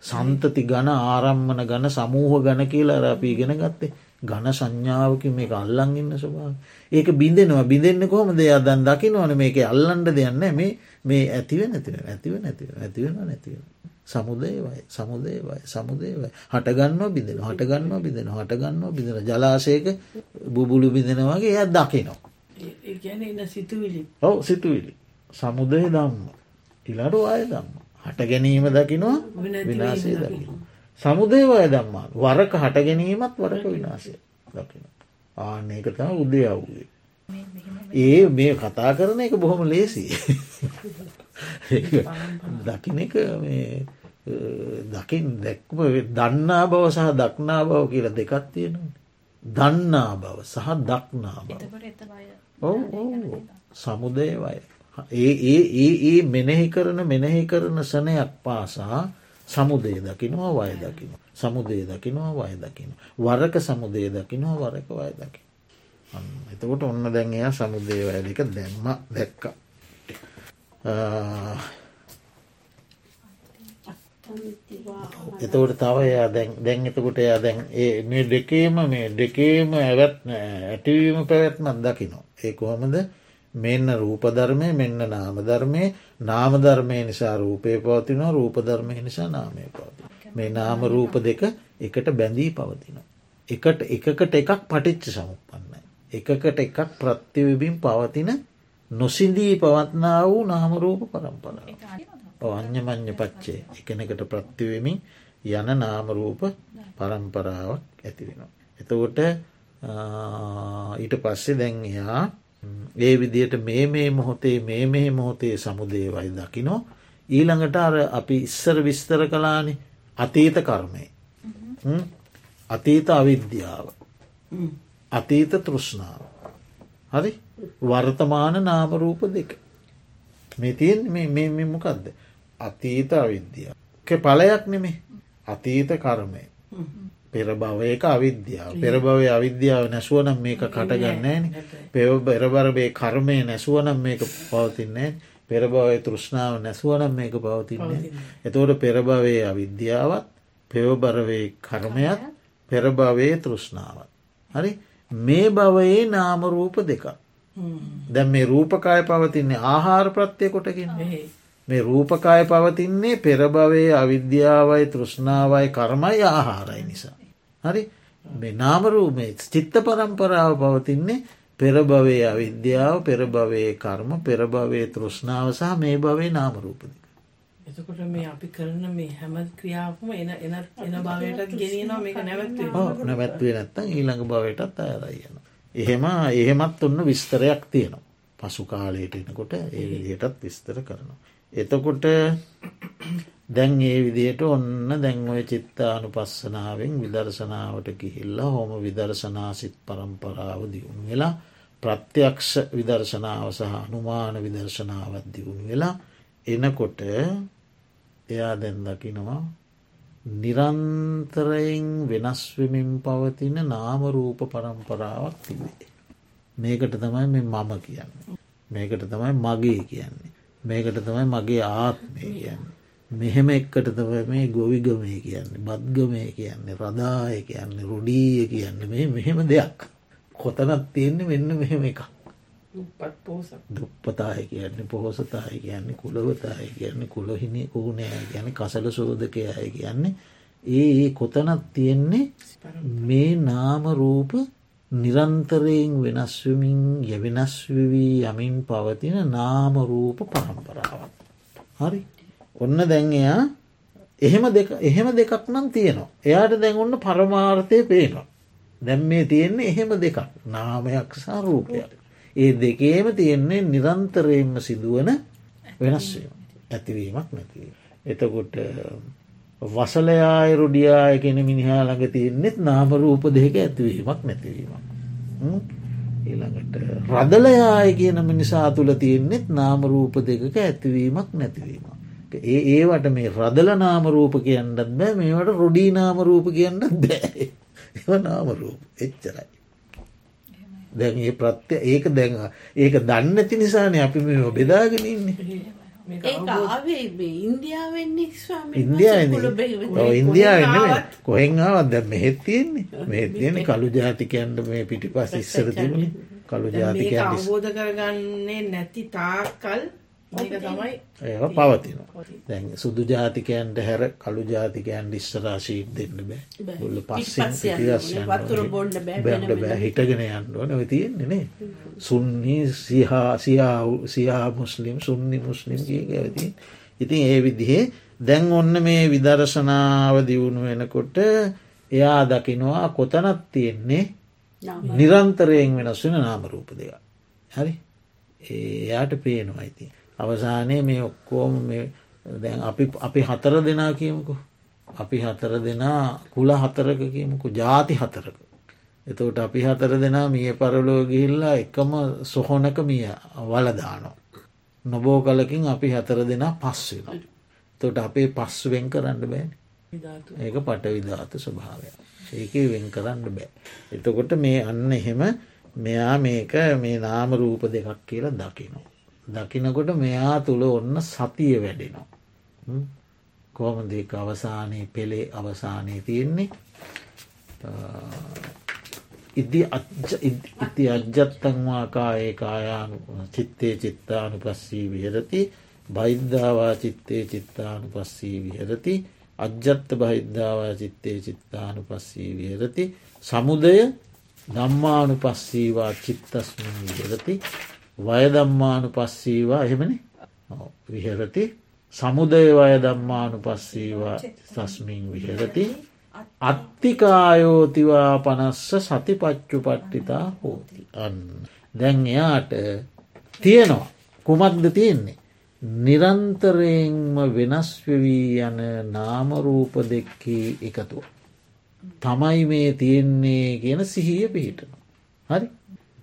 සන්තති ගණ ආරම්මන ගණ සමූහ ගණ කියලා අර අපි ඉගෙන ගත්තේ ගණ සංඥාවකින් මේ අල්ලං ඉන්න ස්වභාව. ඒක බිඳෙනවා. බිඳෙන්න්න කොහොම දෙයක් දන් දකිනවන මේක අල්ලන්ඩ දෙයන්න මේ මේ ඇතිව නැතිව ඇතිව නැතිව ඇතිවෙන නැතිවෙන. සමුදේවයි සමුදේවයි සමුදේවයි හටගන්න බිඳෙන හටගන්න බිඳෙන හටගන්න බිඳෙන ජලාසයක බුබුලු බිඳෙන වගේ එය දකිනවා. සිතුවිලි. ඔව සිතුවිලි. සමුදය දම්ම ඉලඩු අය දම්ම හට ගැනීම දකිනවා විනාශය දකිනවා. සමුදේවය දම්මා වරක හට ගැනීමත් වරක විනාශය දකින. ආන ඒක තම උදේ අව්වේ. ඒ මේ කතා කරන එක බොහොම ලේසි. දකින එක දකිින් දැක්ම දන්නා බව සහ දක්නා බව කියලා දෙකත් තියෙනවා. දන්නා බව සහ දක්නා බව. සමුදේවය. ඒ ඒ ඒ මෙනෙහි කරන මෙනෙහි කරන සනයක් පාසා සමුදේ දකිනවා වය දකින. සමුදේ දකිනවා වය දකින. වරක සමුදේ දකිනවා වරක වය දකි. එතකොට ඔන්න දැන් එයා සමුදේ වය දෙක දැම්ම දැක්ක. එතකොට තව එයා දැන් එතකොට එයා දැන් ඒ මේ දෙකේම මේ දෙකේම ඇවත් ඇටිවීම පැවැත්මත් දකිනවා. ඒ කොහොමද මෙන්න රූපධර්මය මෙන්න නාමධර්මය නාමධර්මය නිසා රූපය පවතිනවා රූපධර්මය නිසා නාමය පවති. මේ නාම රූප දෙක එකට බැඳී පවතින. එකට එකකට එකක් පටිච්ච සමුපන්න. එකකට එකක් ප්‍රත්තිවිබින් පවතින නොසිදී පවත්නා වූ නාමරූප පරම්පරාව අඥමං්්‍ය පච්චේ එකනකට ප්‍රත්තිවමින් යන නාමරූප පරම්පරාවක් ඇතිවෙනවා. එතකොට ඊට පස්සේ දැන් එයා ඒ විදියට මේ මේ මොහොතේ මේ මේ මොහොතේ සමුදේවයි දකිනෝ. ඊළඟට අර අපි ඉස්සර විස්තර කලානි අතීත කර්මය. අතීත අවිද්‍යාව. අතීත තෘෂ්ණාව. හරි? වර්තමාන නාමරූප දෙක. මේ තියෙන් මොකක්ද අතීත අවිද්‍යාව. පලයක් නෙමේ අතීත කර්මය පෙරභවයක අවිද්‍යාව. පෙරභවය අවිද්‍යාව නැසුවනම් මේක කටගන්නෑන පෙව පෙරබරබේ කර්මය නැසුවනම් මේක පවතින්නේ පෙරභවය තෘෂ්ණාව නැසුවනම් මේක පවතින්නේ එතෝට පෙරභවයේ අවිද්‍යාවත් පෙවබරවේ කර්මයක් පෙරභවයේ තෘෂ්ණාවත්. හරි? මේ භවයේ නාමරූප දෙක දැන් මේ රූපකාය පවතින්නේ ආහාර ප්‍රත්්‍යය කොටකින්. මේ රූපකාය පවතින්නේ පෙරභවයේ අවිද්‍යාවයි තෘෂ්ණාවයි කර්මයි ආහාරයි නිසා. හරි මේ නාමරූමේ චිත්ත පරම්පරාව පවතින්නේ පෙරභවේ අවිද්‍යාව පෙරභවයේ කර්ම පෙරභවයේ තෘෂ්ණාව සහ මේ භවේ නාමරූපදික. එතකොට මේ අපි කරන මේ හැම ක්‍රියාවම එන එන එන භවයටත් ගෙනනවා මේක නැවත්වේ නැවැත්වේ නැත්තන් ඊළඟ භවයටත් අයරයන. එහෙම එහෙමත් ඔන්න විස්තරයක් තියෙනවා. පසු කාලයට එනකොට ඒ විදිහටත් විස්තර කරනවා. එතකොට දැන් ඒ විදියට ඔන්න දැන්ඔය චිත්තානු පස්සනාවෙන් විදර්ශනාවට කිහිල්ලා හොම විදර්ශනාසිත් පරම්පරාව දියුණු වෙලා ප්‍රත්‍යක්ෂ විදර්ශනාව සහ අනුමාන විදර්ශනාවත් දියුණු වෙලා එනකොට එයා දැන් දකිනවා නිරන්තරයෙන් වෙනස්වමින් පවතින නාමරූප පරම්පරාවක් තිබේ. මේකට තමයි මේ මම කියන්නේ. මේකට තමයි මගේ කියන්නේ. මේකට තමයි මගේ ආත්මය කියන්නේ. මෙහෙම එක්කට තව මේ ගොවිගමය කියන්නේ බද්ගමය කියන්නේ රදාය කියන්නේ රුඩීය කියන්න මේ මෙහෙම දෙයක්. කොතනත් තියෙන්නේ මෙන්න මෙහෙම එකක්. දුප්පතාය කියන්නේ පොහොසතාය කියන්නේ කුලවතාය කියන්නේ කුලහිනි ඌනෑ ගැන කසල සෝදකය අය කියන්නේ ඒ ඒ කොතනත් තියෙන්නේ මේ නාම රූප නිරන්තරයෙන් වෙනස්වමින් යවෙනස්වවී යමින් පවතින නාමරූප පරම්පරාවක්. හරි ඔන්න දැන් එයා එහෙම එහෙම දෙකක් නම් තියෙනවා. එයාට දැන් ඔන්න පරමාර්ථය පේනවා. දැම් මේ තියෙන්නේ එහෙම දෙකක් නාමයක් සහ රූපයක්. ඒ දෙකේම තියෙන්නේ නිරන්තරයෙන්ම සිදුවන වෙනස්වීම ඇතිවීමක් නැතිවීම. එතකොට වසලයාය රුඩියාය කෙන මිනිහා ළඟ තියෙන්නෙත් නාමරූප දෙක ඇතිවීමක් නැතිවීමක්. ඊළඟට රදලයාය කියන මිනිසා තුළ තියෙන්නෙත් නාමරූප දෙකක ඇතිවීමක් නැතිවීම. ඒ ඒවට මේ රදල නාමරූප කියන්නත් බෑ මේවට රොඩී නාමරූප කියන්නත් බෑ. එ නාමරූප එච්චරයි. දැන් ඒ ප්‍රත්‍ය ඒක දැන් ඒක දන්න ඇති නිසාන අපි මේ බෙදාගෙන ඉන්නේ. ඉන්දියාව ඉන්දියාව කොහෙන් ආවත්? දැ මෙහෙත් තියෙන්නේ. මේ තියෙන කළු ජාතිකයන්ට මේ පිටි පස් ඉස්සර තිබුණ. කළු ජාතිකයන් අවබෝධ කරගන්නේ නැති තාකල් තමයි ඒ පවතිනවා. දැන් සුදු ජාතිකයන්ට හැර කළු ජාතිකයන් ඉස්සරාශීත් දෙන්න බෑ. ගොල්ල පස්සෙන් බැන්ඩ බෑ හිටගෙන යන්න ඕන. තියෙන්නේනේ සුන්නි සිහා සියා මුස්ලිම් සුන්නි මුස්ලිම් කිය ඇති ඉතින් ඒ විදිහේ දැන් ඔන්න මේ විදර්ශනාව දියුණු වෙනකොට එයා දකිනවා කොතනත් තියෙන්නේ? නිරන්තරයෙන් වෙනස් වෙන නාමරූප දෙක හරි? එයාට පේනවා ඉතින් අවසානය මේ ඔක්කෝම දැන් අපි අපි හතර දෙනා කියමුකු. අපි හතර දෙනා කුල හතරක කියමුකු ජාති හතරක. එතවට අපි හතර දෙනා මිය පරලෝ ගිහිල්ලා එකම සොහොනක මිය වලදානෝ නොබෝ කලකින් අපි හතර දෙනා පස් වෙන තොට අපේ පස් වෙන් කරන්න බෑන. ඒක පටවිධාත ස්වභාවය ඒක වෙන් කරන්න බෑ. එතකොට මේ අන්න එහෙම මෙයා මේක මේ නාම රූප දෙකක් කියලා දකිනවා. දකිනකොට මෙයා තුළ ඔන්න සතිය වැඩෙනවා. කොහොමදක අවසානයේ පෙළේ අවසානයේ තියෙන්නේ? ඉදි ඉති අජ්ජත්තංවාකායේ කායානු චිත්තේ චිත්තානු පස්සී විහරති බෛද්ධවා චිත්තේ චිත්තානු පස්සී විහරති. අජ්ජත්ත බහිද්ධවා චිත්තේ චිත්තානු පස්සී විහරති. සමුදය දම්මානු පස්සීවා චිත්තස්මින් විහරති. වයදම්මානු පස්සීවා එහෙමනි? විහරති. සමුදය වය දම්මානු පස්සීවා තස්මින් විහරති. අත්තිකායෝතිවා පනස්ස සතිපච්චු පට්ටිතා හෝති. අන්න. දැන් එයාට තියෙනවා. කුමක්ද තියෙන්නේ? නිරන්තරයෙන්ම වෙනස්වවී යන නාමරූප දෙක්කේ එකතුව. තමයි මේ තියෙන්නේ කියන සිහිය පිහිටන. හරි?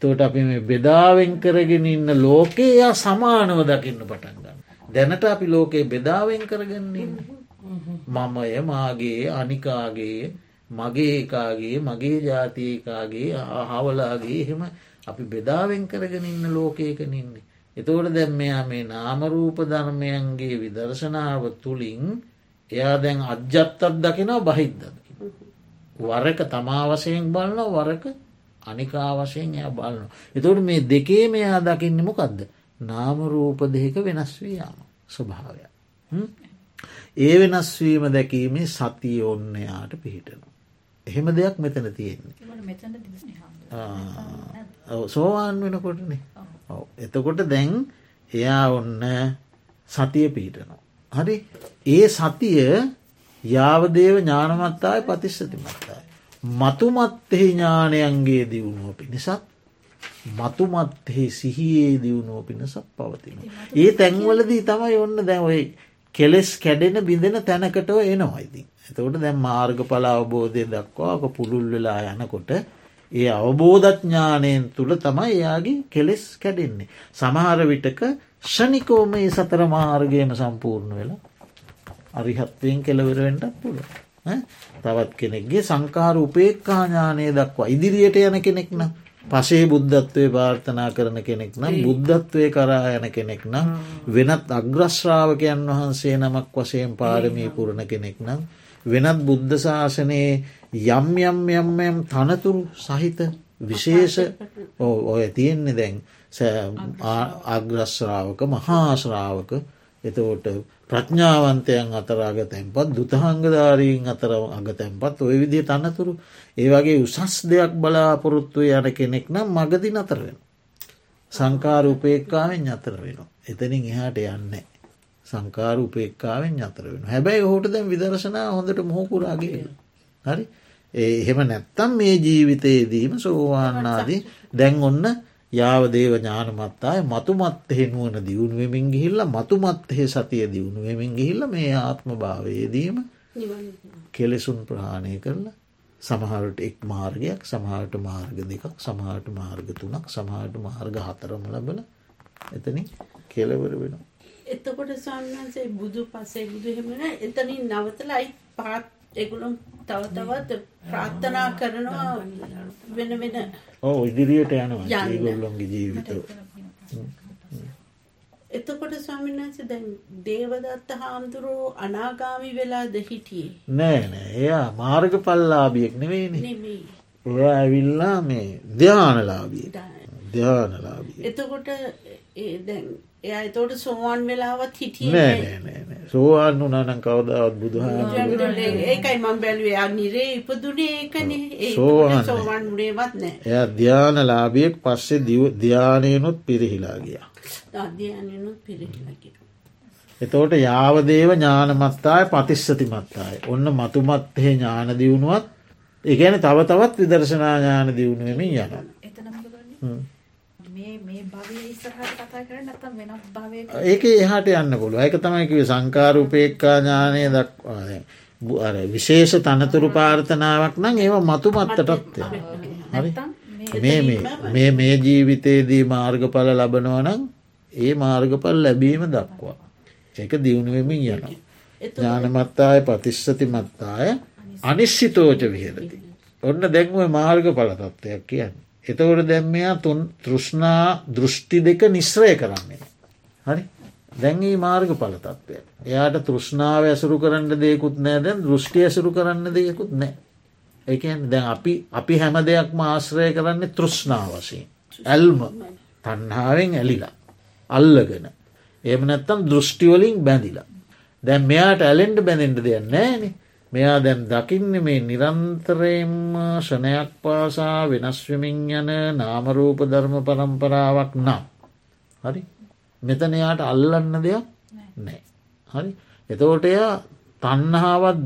තෝට අපි මේ බෙදාවෙන් කරගෙන ඉන්න ලෝකයා සමානව දකින්න පටන් ගන්න. දැනට අපි ලෝකයේ බෙදාවෙන් කරගන්නේ. මමය මාගේ අනිකාගේ මගේ එකාගේ මගේ ජාතියකාගේ හවලාගේ එහෙම අපි බෙදාවෙන් කරගෙන ඉන්න ලෝකයකන ඉන්නේ. එතෝට දැම් මෙයා මේ නාමරූප ධර්මයන්ගේ විදර්ශනාව තුළින් එයා දැන් අජ්ජත්තත් දකිනවා බහිද්දද. වරක තමා වසයෙන් බලන්න වරක අනිකා වශයෙන් එය බලන්න. එතවට මේ දෙකේ මෙයා දකින්න මොකක්ද. නාමරූප දෙක වෙනස් වී යාම ස්වභාවය. ඒ වෙනස්වීම දැකීමේ සතිය ඔන්න යාට පිහිටනවා. එහෙම දෙයක් මෙතන තියෙන්නේ. සෝවාන් වෙනකොටනේ. එතකොට දැන් එයා ඔන්න සතිය පිහිටනවා. හරි ඒ සතිය යාවදේව ඥානමත්තාය පතිස්සතිමත්තාය. මතුමත්තෙහි ඥානයන්ගේ දියුණුව පිණිසත් මතුමත්හෙහි සිහියේ දියුණුව පිණිසත් පවතින. ඒ තැන්වලදී තමයි ඔන්න දැවයි කෙලෙස් කැඩෙන බිඳෙන තැනකටව එනවයිති. එතකොට දැන් මාර්ග පලා අවබෝධය දක්වාක පුළුල් වෙලා යනකොට ඒ අවබෝධඥානයෙන් තුළ තමයි එයාගේ කෙලෙස් කැඩෙන්නේ. සමහර විටක ෂනිකෝම ඒ සතර මාර්ගයම සම්පූර්ණ වෙලා අරිහත්වයෙන් කෙලවරවෙන්ටත් පුළ. තවත් කෙනෙක්ගේ සංකාර උපේක්කාඥානය දක්වා ඉදිරියට යන කෙනෙක් නම් පසේ බුද්ධත්වය පාර්ථනා කරන කෙනෙක් නම් බුද්ධත්වය කරා යන කෙනෙක් නම් වෙනත් අග්‍රශ්‍රාවකයන් වහන්සේ නමක් වශයෙන් පාරමී පුරණ කෙනෙක් නම් වෙනත් බුද්ධ ශාසනයේ යම් යම් යම් යම් තනතුරු සහිත විශේෂ ඔය තියෙන්නේ දැන් අග්‍රශ්‍රාවක. මහාශ්‍රාවක එතකොට ප්‍රඥාවන්තයන් අතර අග තැන්පත් දුතහංගධාරීන් අතර අග තැන්පත් ඔය විදිය තන්නතුරු ඒවගේ උසස් දෙයක් බලාපොරොත්තුව යන කෙනෙක් නම් මගදි නතර වෙන. සංකාර උපේක්කාවෙන් අතර වෙන. එතනින් එහාට යන්නේ. සංකාර උපේක්කාවෙන් අතර වෙන හැබැයි හෝට දැන් විදර්ශනා හොඳට මොහකුරාගේ හරි එහෙම නැත්තම් මේ ජීවිතයේදීම සෝවාන්නාදී දැන් ඔන්න යාවදේව ඥානමත්තාය මතුමත්හෙ නුවන දියුණුවමින් ගිහිල්ල මතුමත්හෙ සතිය දියුණුවමින් ගිහිල්ල මේ ආත්ම භාවයේදීම කෙලෙසුන් ප්‍රහාණය කරලා සමහරට එක් මාර්ගයක් සමහට මාර්ග දෙකක් සමහට මාර්ග තුනක් සමහට මාර්ග හතරම ලබල එතනින් කෙලවර වෙනවා. එතකොට සන්නන්සේ බුදු පසේ බුදු හෙමෙන එතනින් නවතලයි පාත් එගුළුම් තව තවත් ප්‍රාර්ථනා කරනවා වෙන වෙන ඕ ඉදිරියට යනවා ඒගොල්ලොන්ගේ ජීවිත එතකොට ස්වාමිනාස දැන් දේවදත්ත හාමුදුරුවෝ අනාගාමි වෙලා දෙහිටියේ නෑ නෑ. එයා මාර්ග පල්ලාබියෙක් නෙවෙයිනේ එයා ඇවිල්ලා මේ ධ්‍යානලාබිය ධ්‍යානලාබිය එතකොට දැන් එයා එතෝට සෝවාන් වෙලාවත් හිටිය නෑ සෝවාන් වනනං කවදාවත් බුදුහ ඒකයි මං බැලුවේ. නිරේ ඉපදුනේ ඒකන. සෝවාන් සෝවන් උනේවත් නෑ. එය ධ්‍යාන ලාබියෙක් පස්සේ දිව ධ්‍යානයනුත් පිරිහිලා ගිය. අධ්‍යයනනුත් පිරිහිලකිය එතෝට යාවදේව ඥානමත්තාය පතිස්සතිමත්තාය. ඔන්න මතුමත්හේ ඥාන දියුණුවත් ඒගැන තව තවත් විදර්ශනා ඥාන දියුණුවමින් යන ඒක එහට යන්න පුළුව එක තමයිකිව සංකාරූපේක්කාඥානය දක්වාද විශේෂ තනතුරු පාර්ථනාවක් නම් ඒව මතු මත්තටත් හරි? මේ මේ ජීවිතයේදී මාර්ගඵල ලබනවනම් ඒ මාර්ගඵල් ලැබීම දක්වා. ඒක දියුණුවමින් යනවා. ඥානමත්තාය පතිස්සති මත්තාය අනිශ්චිතෝච විහරති. ඔන්න දැන්ුව මාර්ග පලතත්වයක් කියන්නේ එතකොට දැම්මයා තුන් තෘෂ්ණා දෘෂ්ටි දෙක නිශ්‍රය කරන්නේ. හරි දැන්ගේ මාර්ග පලතත්වය. එයාට තෘෂ්ණාව ඇසුරු කරන්න දෙයකුත් නෑ දැන් දෘෂ්ටි ඇසුරු කරන්න දෙයකුත් නෑ. එකන් දැන් අපි අපි හැම දෙයක් ආශ්‍රය කරන්නේ තෘෂ්ණා වශයෙන්. ඇල්ම තන්හාාවෙන් ඇලිලා. අල්ලගෙන. එම නැත්තම් දෘෂ්ටිවලින් බැඳිලා. දැන් මෙයාට ඇලෙන්ඩ බැඳෙන්ට දෙයක් නෑනේ මෙයා දැන් දකින්න මේ නිරන්තරයෙන්ම ෂණයක් පාසා වෙනස්වමින් යන නාමරූප ධර්ම පරම්පරාවක් නම්. හරි? මෙතන එයාට අල්ලන්න දෙයක් නෑ. හරි? එතෝට එයා තන්නහාවත්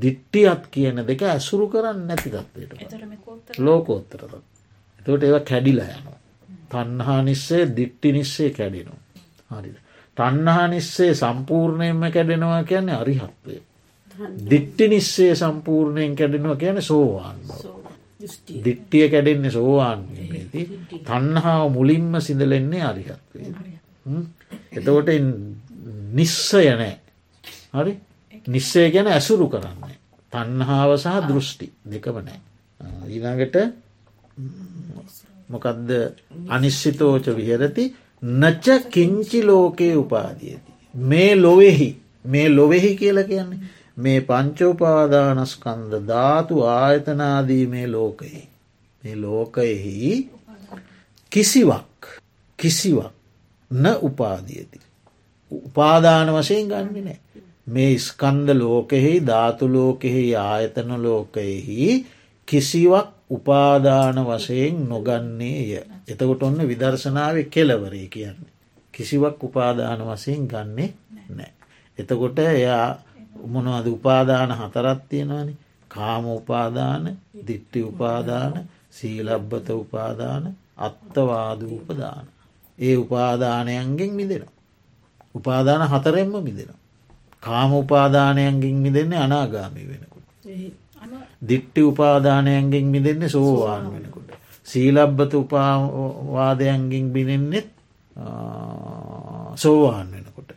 දිට්ටියත් කියන දෙක ඇසුරු කරන්න නැති තත්වයට ලෝකෝත්තරත එතවට ඒව කැඩිලා යනවා. තන්හා නිස්සේ දිට්ටි නිස්සේ කැඩෙනවා. හරිද? තන්නහා නිස්සේ සම්පූර්ණයෙන්ම කැඩෙනවා කියන්නේ අරිහත්වය දිට්ටි නිස්සේ සම්පූර්ණයෙන් කැඩෙනවා කියන සෝවාන් දිට්ටිය කැඩෙන්නේ සෝවාන්ති තන්හාාව මුලින්ම සිදලෙන්නේ අරිහත්වේ එතකොට නිස්සය නෑ. හරි? නිස්සේ ගැන ඇසුරු කරන්නේ. තන්හාාව සහ දෘෂ්ටි දෙකම නෑ. ඊළඟට මොකදද? අනිශ්චිතෝච විහරති. නච කිංචි ලෝකයේ උපාදියති. මේ ලොවෙහි. මේ ලොවෙහි කියල කියන්නේ මේ පංචෝපාදානස්කන්ද ධාතු ආයතනාදී මේ ලෝකයෙහි. මේ ලෝකයෙහි කිසිවක් කිසිවක් න උපාදියති. උපාදාන වශයෙන් ගන්න නෑ. මේ ස්කන්ද ලෝකෙහි ධාතු ලෝකෙහි ආයතන ලෝකයෙහි කිසිවක් උපාදාන වශයෙන් නොගන්නේය. එතකොට ඔන්න විදර්ශනාව කෙලවරේ කියන්නේ. කිසිවක් උපාදාන වශයෙන් ගන්නේ නෑ. එතකොට එයා මොනවද උපාදාන හතරත් තියෙනවානි කාම උපාදාන දිට්ටි උපාදාන සීලබ්බත උපාදාන අත්තවාද උපදාන. ඒ උපාදානයන්ගෙන් මිදෙන. උපාදාන හතරෙන්ම මිදෙන. කාම උපාදානයන්ගෙන් මිදෙන්නේ අනාගාමී වෙනකුට. දිට්ටි උපාදානයන්ගෙන් මිදෙන්නේ සෝවාන් වෙනකුට. සීලබ්බත උපාවාදයන්ගෙන් බිනෙන්නෙත් සෝවාන් වෙනකොට.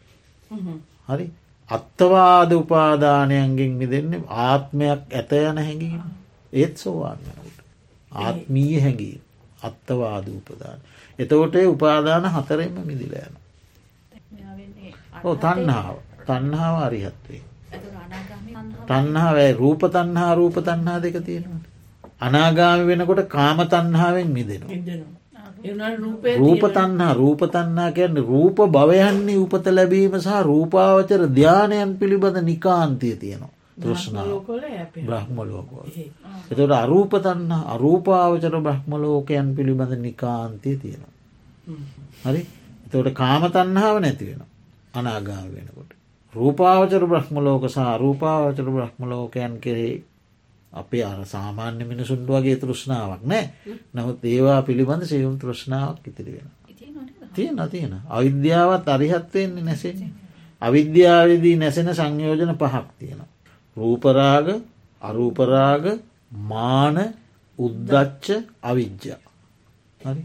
හරි අත්තවාද උපාදානයන්ගෙන් මිදෙන්නේ ආත්මයක් ඇත යන හැඟීම ඒත් සෝවාන් වෙනකුට. ආත්මීය හැඟීම අත්තවාද උපදාන. එතකොට උපාදාන හතරෙන්ම මිදිලයන. ඕ තන්නාව තන්නාව අරිහත්වේ. තන්නාවයි රූප තන්හා රූප තන්හා දෙක තියෙනවා. අනාගාමි වෙනකොට කාම තන්හාාවෙන් මිදෙනවා. රූප තන්හා රූප තන්නා කියන්නේ රූප භවයන්නේ උපත ලැබීම සහ රූපාවචර ධ්‍යානයන් පිළිබඳ නිකාන්තිය තියෙනවා. තෘෂ්ණාව බ්‍රහ්මලෝකෝ. එතට අරූප තන්න අරූපාවචර බ්‍රහ්මලෝකයන් පිළිබඳ නිකාන්තිය තියෙනවා. හරි එතවට කාම තන්හාව නැතිවෙන අනාගාම වෙනකොට. රූපාවචර බ්‍රහ්මලෝක සහ රූපාවචර බ්‍රහ්මලෝකයන් කෙරෙහි අපේ අර සාමාන්‍ය මිනිසුන්ට වගේ තෘෂ්ණාවක් නෑ නමුත් ඒවා පිළිබඳ සයුම් තෘෂ්ණාවක් ඉතිරි වෙන. තියෙන තියෙන අවිද්‍යාවත් අරිහත්වයෙන්නේ නැසෙන්නේ. අවිද්‍යාවදී නැසෙන සංයෝජන පහක් තියෙන. රූපරාග අරූපරාග මාන උද්දච්ච අවිද්‍යා. හරි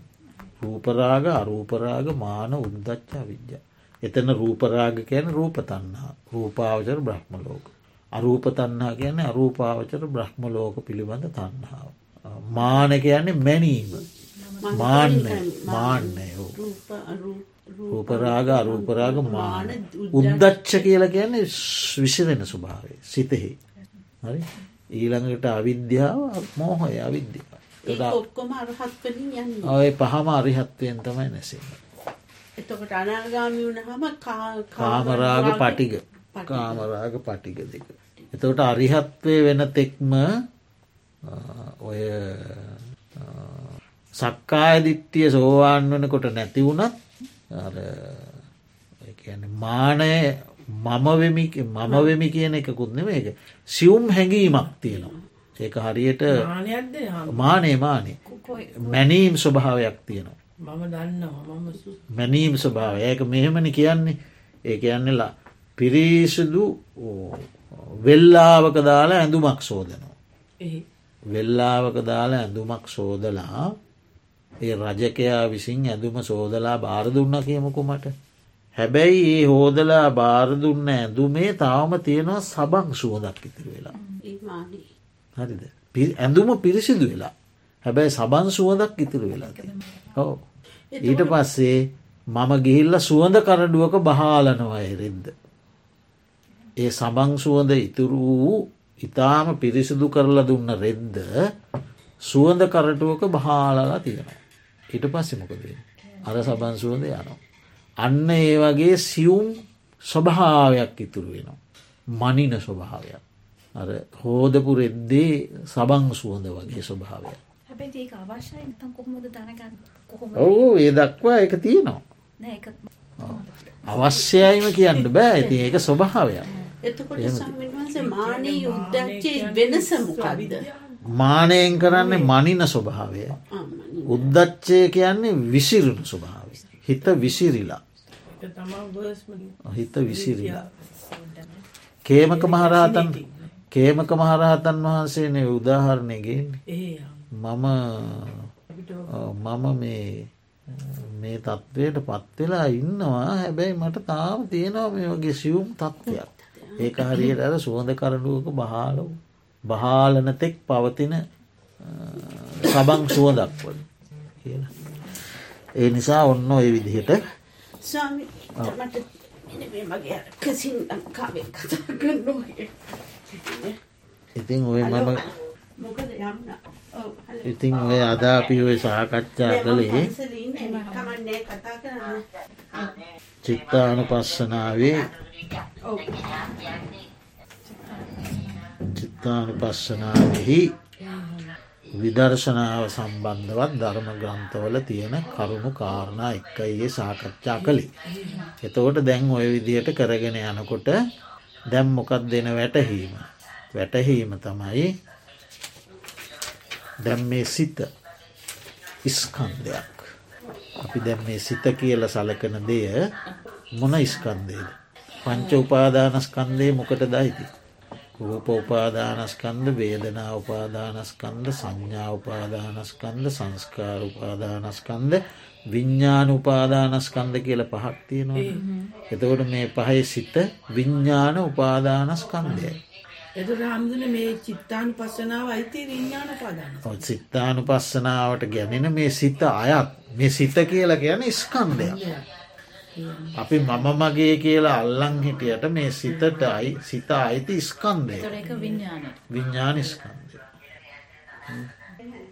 රූපරාග අරූපරාග මාන උද්දච්ච අවිද්‍යා. එතන රූපරාග කියන රූප තන්හා රූපාවචර බ්‍රහ්මලෝක. අරූප තන්හා කියන්නේ අරූපාවචර බ්‍රහ්මලෝක පිළිබඳ තන්හාාව. මාන කියන්නේ මැනීම. මාන්‍ය මාන්‍යය රූපරාග අරූපරාග මාන උද්දච්ච. කියල කියන්නේ විසිරෙන ස්වභාවය සිතෙහි. හරි? ඊළඟට අවිද්‍යාව මෝහය අවිද්‍යාව. ඔය පහම අරිහත්වයෙන් තමයි නැසෙන එතකොට අනාගාමි වුණහම කාමරාග පටිග කාමරාග පටිග දෙක. එතකොට අරිහත්වය වෙන තෙක්ම ඔය සක්කාය දිට්ටිය සෝවාන් වනකොට නැති වුණත් මානය මම වෙමි මම වෙමි කියන එකකුත් නෙම එක සියුම් හැඟීමක් තියෙනවා. ඒක හරියට මානේ මානේ මැනීම් ස්වභාවයක් තියෙනවා. මැනීම් ස්වභාව ඒක මෙහෙමනි කියන්නේ. ඒ කියන්නේලා පිරිසිදු වෙල්ලාවක දාලා ඇඳුමක් සෝදනවා. වෙල්ලාවක දාලා ඇඳුමක් සෝදලා ඒ රජකයා විසින් ඇඳුම සෝදලා බාරදුන්න කියමකුමට. හැබැයි ඒ හෝදලා බාරදුන්න ඇඳුමේ තාවම තියෙනවා සබං සුවදක් ඉතිර වෙලා. හරිද ඇඳුම පිරිසිදු වෙලා හැබැයි සබන් සුවදක් ඉතිර වෙලා හෝ ඊට පස්සේ මම ගිහිල්ල සුවඳ කරඩුවක බහාලනවා එරෙද්ද. ඒ සබං සුවඳ ඉතුරු වූ ඉතාම පිරිසිදු කරලා දුන්න රෙද්ද සුවඳ කරටුවක බහාලලා තියෙනවා. ඊට පස්සෙමකද අර සබන් සුවඳ යනවා. අන්න ඒ වගේ සියුම් ස්වභාවයක් ඉතුරු වෙනවා. මනින ස්වභාවයක්. අර හෝදපු රෙද්දේ සබං සුවඳ වගේ ස්වභාවය. හැබැයි ඒක අවශ්‍යයි නැත්නම් කොහොමද දැනගන්නේ කොහොමද ඔවු ඒ දක්වා එක තියෙනවා. අවශ්‍යයිම කියන්න බෑ ඇති ඒක ස්වභාවයක්. එතකොට සම්මින්වන්සේ මානී යුද්ධච්චේ වෙනස මොකක්ද මානයෙන් කරන්නේ මනින ස්වභාවය. උද්දච්චය කියන්නේ විසිරුණු ස්වභාව. හිත විසිරිලා. හිත විසිරිලා. කේමක මහරහතන් කේමක මහරහතන් වහන්සේනේ උදාහරණයගෙන්නේ ඒ මම මම මේ මේ තත්ත්වයට පත්වෙලා ඉන්නවා. හැබැයි මට තාම තියෙනවා මේ වගේ සියුම් තත්ත්වයක් ඒක හරියට අර සුවඳ කරඩුවක බහාල බහාලන තෙක් පවතින සබං සුවදක් වල කියලා. ඒ නිසා ඔන්න ඔය විදිහට ඉතින් ඔය මම මොකද යන්න ඔව් හලෝ. ඉතින් ඔය අද අපි ඔය සාකච්ඡා කළේ පන්සලේ ඉන්නේ කමන්නේ කතා කරන්න චිත්තානු පස්සනාවේ ඔව් චිත්තානු පස්සනාවෙහි විදර්ශනාව සම්බන්ධවත් ධර්ම ග්‍රන්ථවල තියෙන කරුණු කාරණා එක්කයේ සාකච්ඡා කළි. එතකොට දැන් ඔය විදියට කරගෙන යනකොට දැම් මොකක් දෙන වැටහීම. වැටහීම තමයි දැම් මේ සිත ඉස්කන්දයක්. අපි දැම් මේ සිත කියල සලකන දෙය මොන ඉස්කන්දේද. පංච උපාදානස්කන්දය මොකට දයිති. රූප උපාදානස්කන්ද වේදනා උපාදානස්කන්ද සංඥා උපාදානස්කන්ද සංස්කාර උපාදානස්කන්ද විඤ්ඥාන උපාදානස්කන්ද කියල පහක් තියෙනවා. එතකොට මේ පහයි සිත විඤ්ඥාන උපාදානස්කන්දයයි. එතට හම්දුන මේ චිත්තාන් පස්සනාව අයිති විඤ්ඥාන පාදාන සිත්තානු පස්සනාවට ගැනෙන මේ සිත අයත් මේ සිත කියලා කියන ස්කන්දයක්. අපි මම මගේ කියලා අල්ලං හිටියට මේ සිතටයි සිත අයිති ඒක විඤ්ඥානය විඤ්ඥානිස්කන්දය.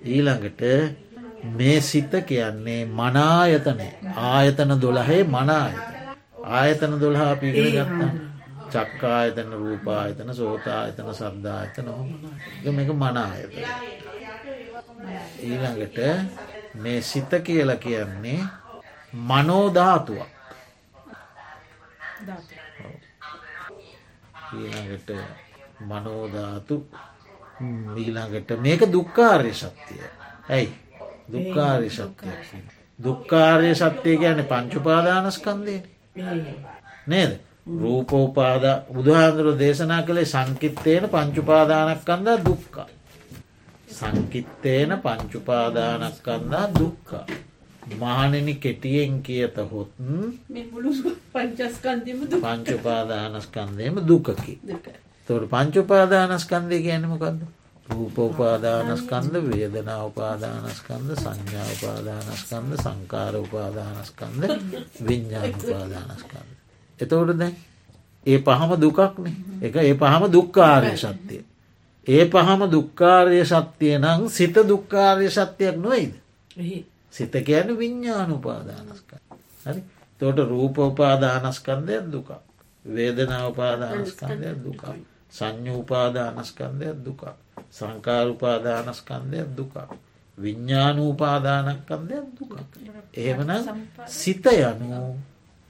ඊළඟට මේ සිත කියන්නේ මනායතනය ආයතන දොළහේ මනායත. ආයතන දොළහා පිගෙන ගත්තා. චක්කායතන රූපායතන සෝතායතන සද්ධායතන හොම මේක මනායත. ඊළඟට මේ සිත කියල කියන්නේ මනෝධාතුවක්. ඊළඟට මනෝධාතු ඊළඟට මේක දුක්කාර්ය ශක්තිය ඇයි? දුක්කාර්ය ශක්තිය දුක්කාර්ය සත්‍යය ගැන පංචුපාදානස්කන්දය නේද? රූපෝපාද බුදුහාන්දුරු දේශනා කළේ සංකිත්තේන පංචුපාදානක්කන්දා දුක්කා සංකිත්තේන පංචුපාදානක්කන්දා දුක්කා මහනෙනි කෙටියෙන් කියත හොත් පංචුපාදානස්කන්දයම දුකකි දුක. තොට පංචුපාදානස්කන්දය ගැනීමකක්ද රූපෝපාදානස්කන්ද වේදනා උපාදානස්කන්ද සංඥා උපාදානස්කන්ද සංකාර උපාදානස්කන්ද විඤ්ඥාන උපාදානස්කන්ද. එතවට දැන් ඒ පහම දුකක්නේ එක ඒ පහම දුක්කාරය සත්‍යය. ඒ පහම දුක්කාරය සත්‍යය නං සිත දුක්කාරය සත්‍යයක් නොයිද. සිත කියන විඤ්ඥාන උපාදානස්ක. හරි තෝට රූප උපාදානස්කන්දයක් දුක. වේදනා උපාදානස්කන්දයක් දුක. සංඥ උපාදානස්කන්දයක් දුක. සංකාරුපාදානස්කන්දයක් දුක. විඤ්ඥානූපාදානස්කන්දයක් දුක. එහෙමන සිත යනු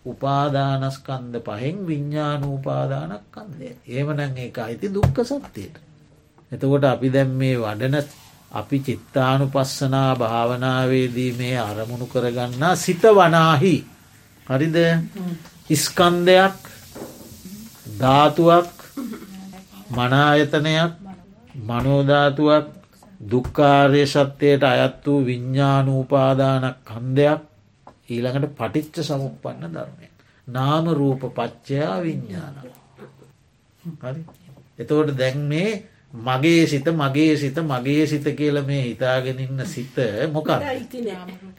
උපාදානස්කන්ද පහෙන් විඤ්ඥානූපාදානක්කන්දය. ඒමනං ඒ අයිති දුක්ක සත්‍යයට. එතකොට අපි දැම් මේ වඩන අපි චිත්තානු පස්සනා භාවනාවේදී මේ අරමුණු කරගන්නා සිත වනාහි හරිද ඉස්කන්දයක් ධාතුවක් මනායතනයක් මනෝධාතුවක් දුක්කාර්ය සත්‍යයට අයත් වූ විඤ්ඥානූපාදානක් කන්දයක් ඊළඟට පටිච්ච සමුපන්න ධර්මය. නාම රූප පච්චයා විඤ්ඥාන. හරි එතවට දැන් මේ මගේ සිත මගේ සිත මගේ සිත කියල මේ හිතාගෙනන්න සිත මොකක්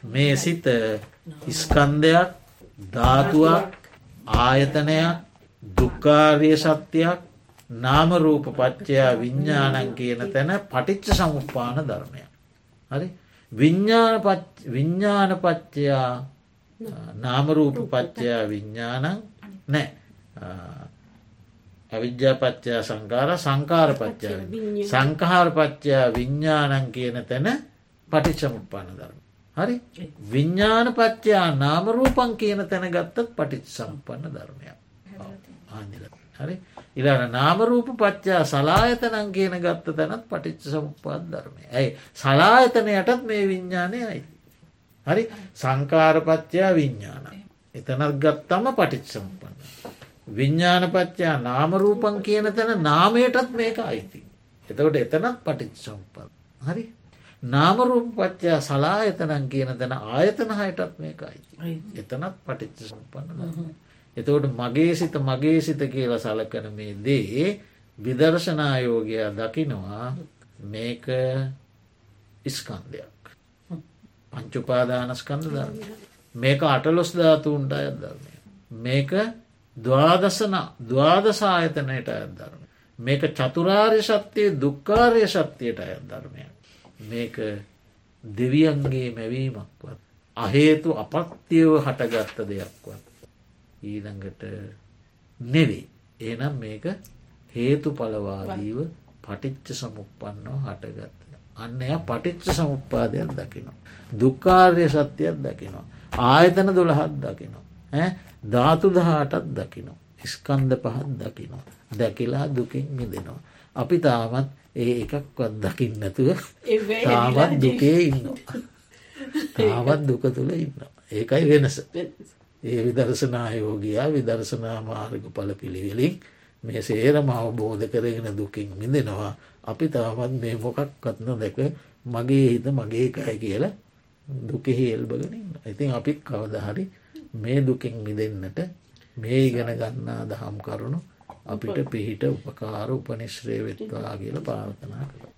මේ සිත ඉස්කන්දයක් ධාතුවක් ආයතනයක් දුක්කාර්ය සත්‍යයක් නාමරූප පච්චයා විඤ්ඥානන් කියන තැන පටිච්ච සමුපාන ධර්මය. හරි විඤ්ඥාන පච්චයා නාමරූප පච්චයා විඤ්ඥානං නෑ අවිද්‍යාපච්චා සංකාර සංකාරපච්චා සංකාරපච්චා විඤ්ඥානන් කියන තැන පටිච්චමුප්පාන ධර්ම. හරි? විඤ්ඥානපච්චා නාමරූපන් කියන තැන ගත්තත් පටිච් සම්පන්න ධර්මයක් ආනිල හරි? ඉලාන නාමරූප පච්චා සලායතනං කියන ගත්ත තැනත් පටිච්ච සමුපාත් ධර්මය ඇයි? සලායතනයටත් මේ විඤ්ඥානය අයි. හරි සංකාරපච්චයා විඤ්ඥාන. එතනත් ගත්තම පටිච් සම්පන්න. විඤ්ඥානපච්චා නාමරූපන් කියන තැන නාමයටත් මේක අයිති. එතකොට එතනත් පටිච් සම්පත්. හරි නාමරූප පච්චා සලායතනන් කියන තැන ආයතන හයටත් මේක අයිති. එතනත් පටිච්ච සම්පන්න. එතකොට මගේ සිත මගේ සිත කියල සලකන මේ දේ විදර්ශනායෝගයා දකිනවා මේක ඉස්කන්දයක් පංචුපාදානස්කන්ද ධර්ම මේක අටලොස් ධාතුන්ට අයත් ධර්මය මේක දවාදසන දවාදසායතනයට අයත් ධර්ම මේක චතුරාර්ය ශක්තිය දුක්කාරය ශක්තියට අයත් ධර්මය මේක දෙවියන්ගේ මැවීමක්වත් අහේතු අපත්තියව හටගත්ත දෙයක්වත් ඊළඟට නෙවේ. ඒනම් මේක හේතු පලවාදීව පටිච්ච සමුපන්නෝ හටගත්ත. අන්න එය පටිච්ච සමුපාදයක් දකිනවා. දුක්කාර්ය සත්‍යයක් දකිනවා. ආයතන දොළහත් දකිනවා. ධාතු දහටත් දකිනවා. ස්කන්ද පහත් දකිනවා. දැකිලා දුකින් මිදෙනවා. අපි තාමත් ඒ එකක්වත් දකින්නතුව තාමත් දුකේ ඉන්න. තාවත් දුක තුළ ඉන්න. ඒකයි වෙනස. ඒ විදර්ශනායෝගයා විදර්ශනා මාර්ග පල පිළිවෙලින් මේ සේරම අවබෝධ කරගෙන දුකින් මිදෙනවා අපි තාමත් මේ මොකක්වත්න දැක මගේ හිත මගේ කය කියලා දුකෙහි එල්බගෙනින් ඉතින් අපිත් කවදහරි මේ දුකින් මිදෙන්නට මේ ඉගෙන ගන්නා දහම් කරුණු අපිට පිහිට උපකාර උපනිශ්‍රය වෙත්වා කියල පාර්ථනා කළ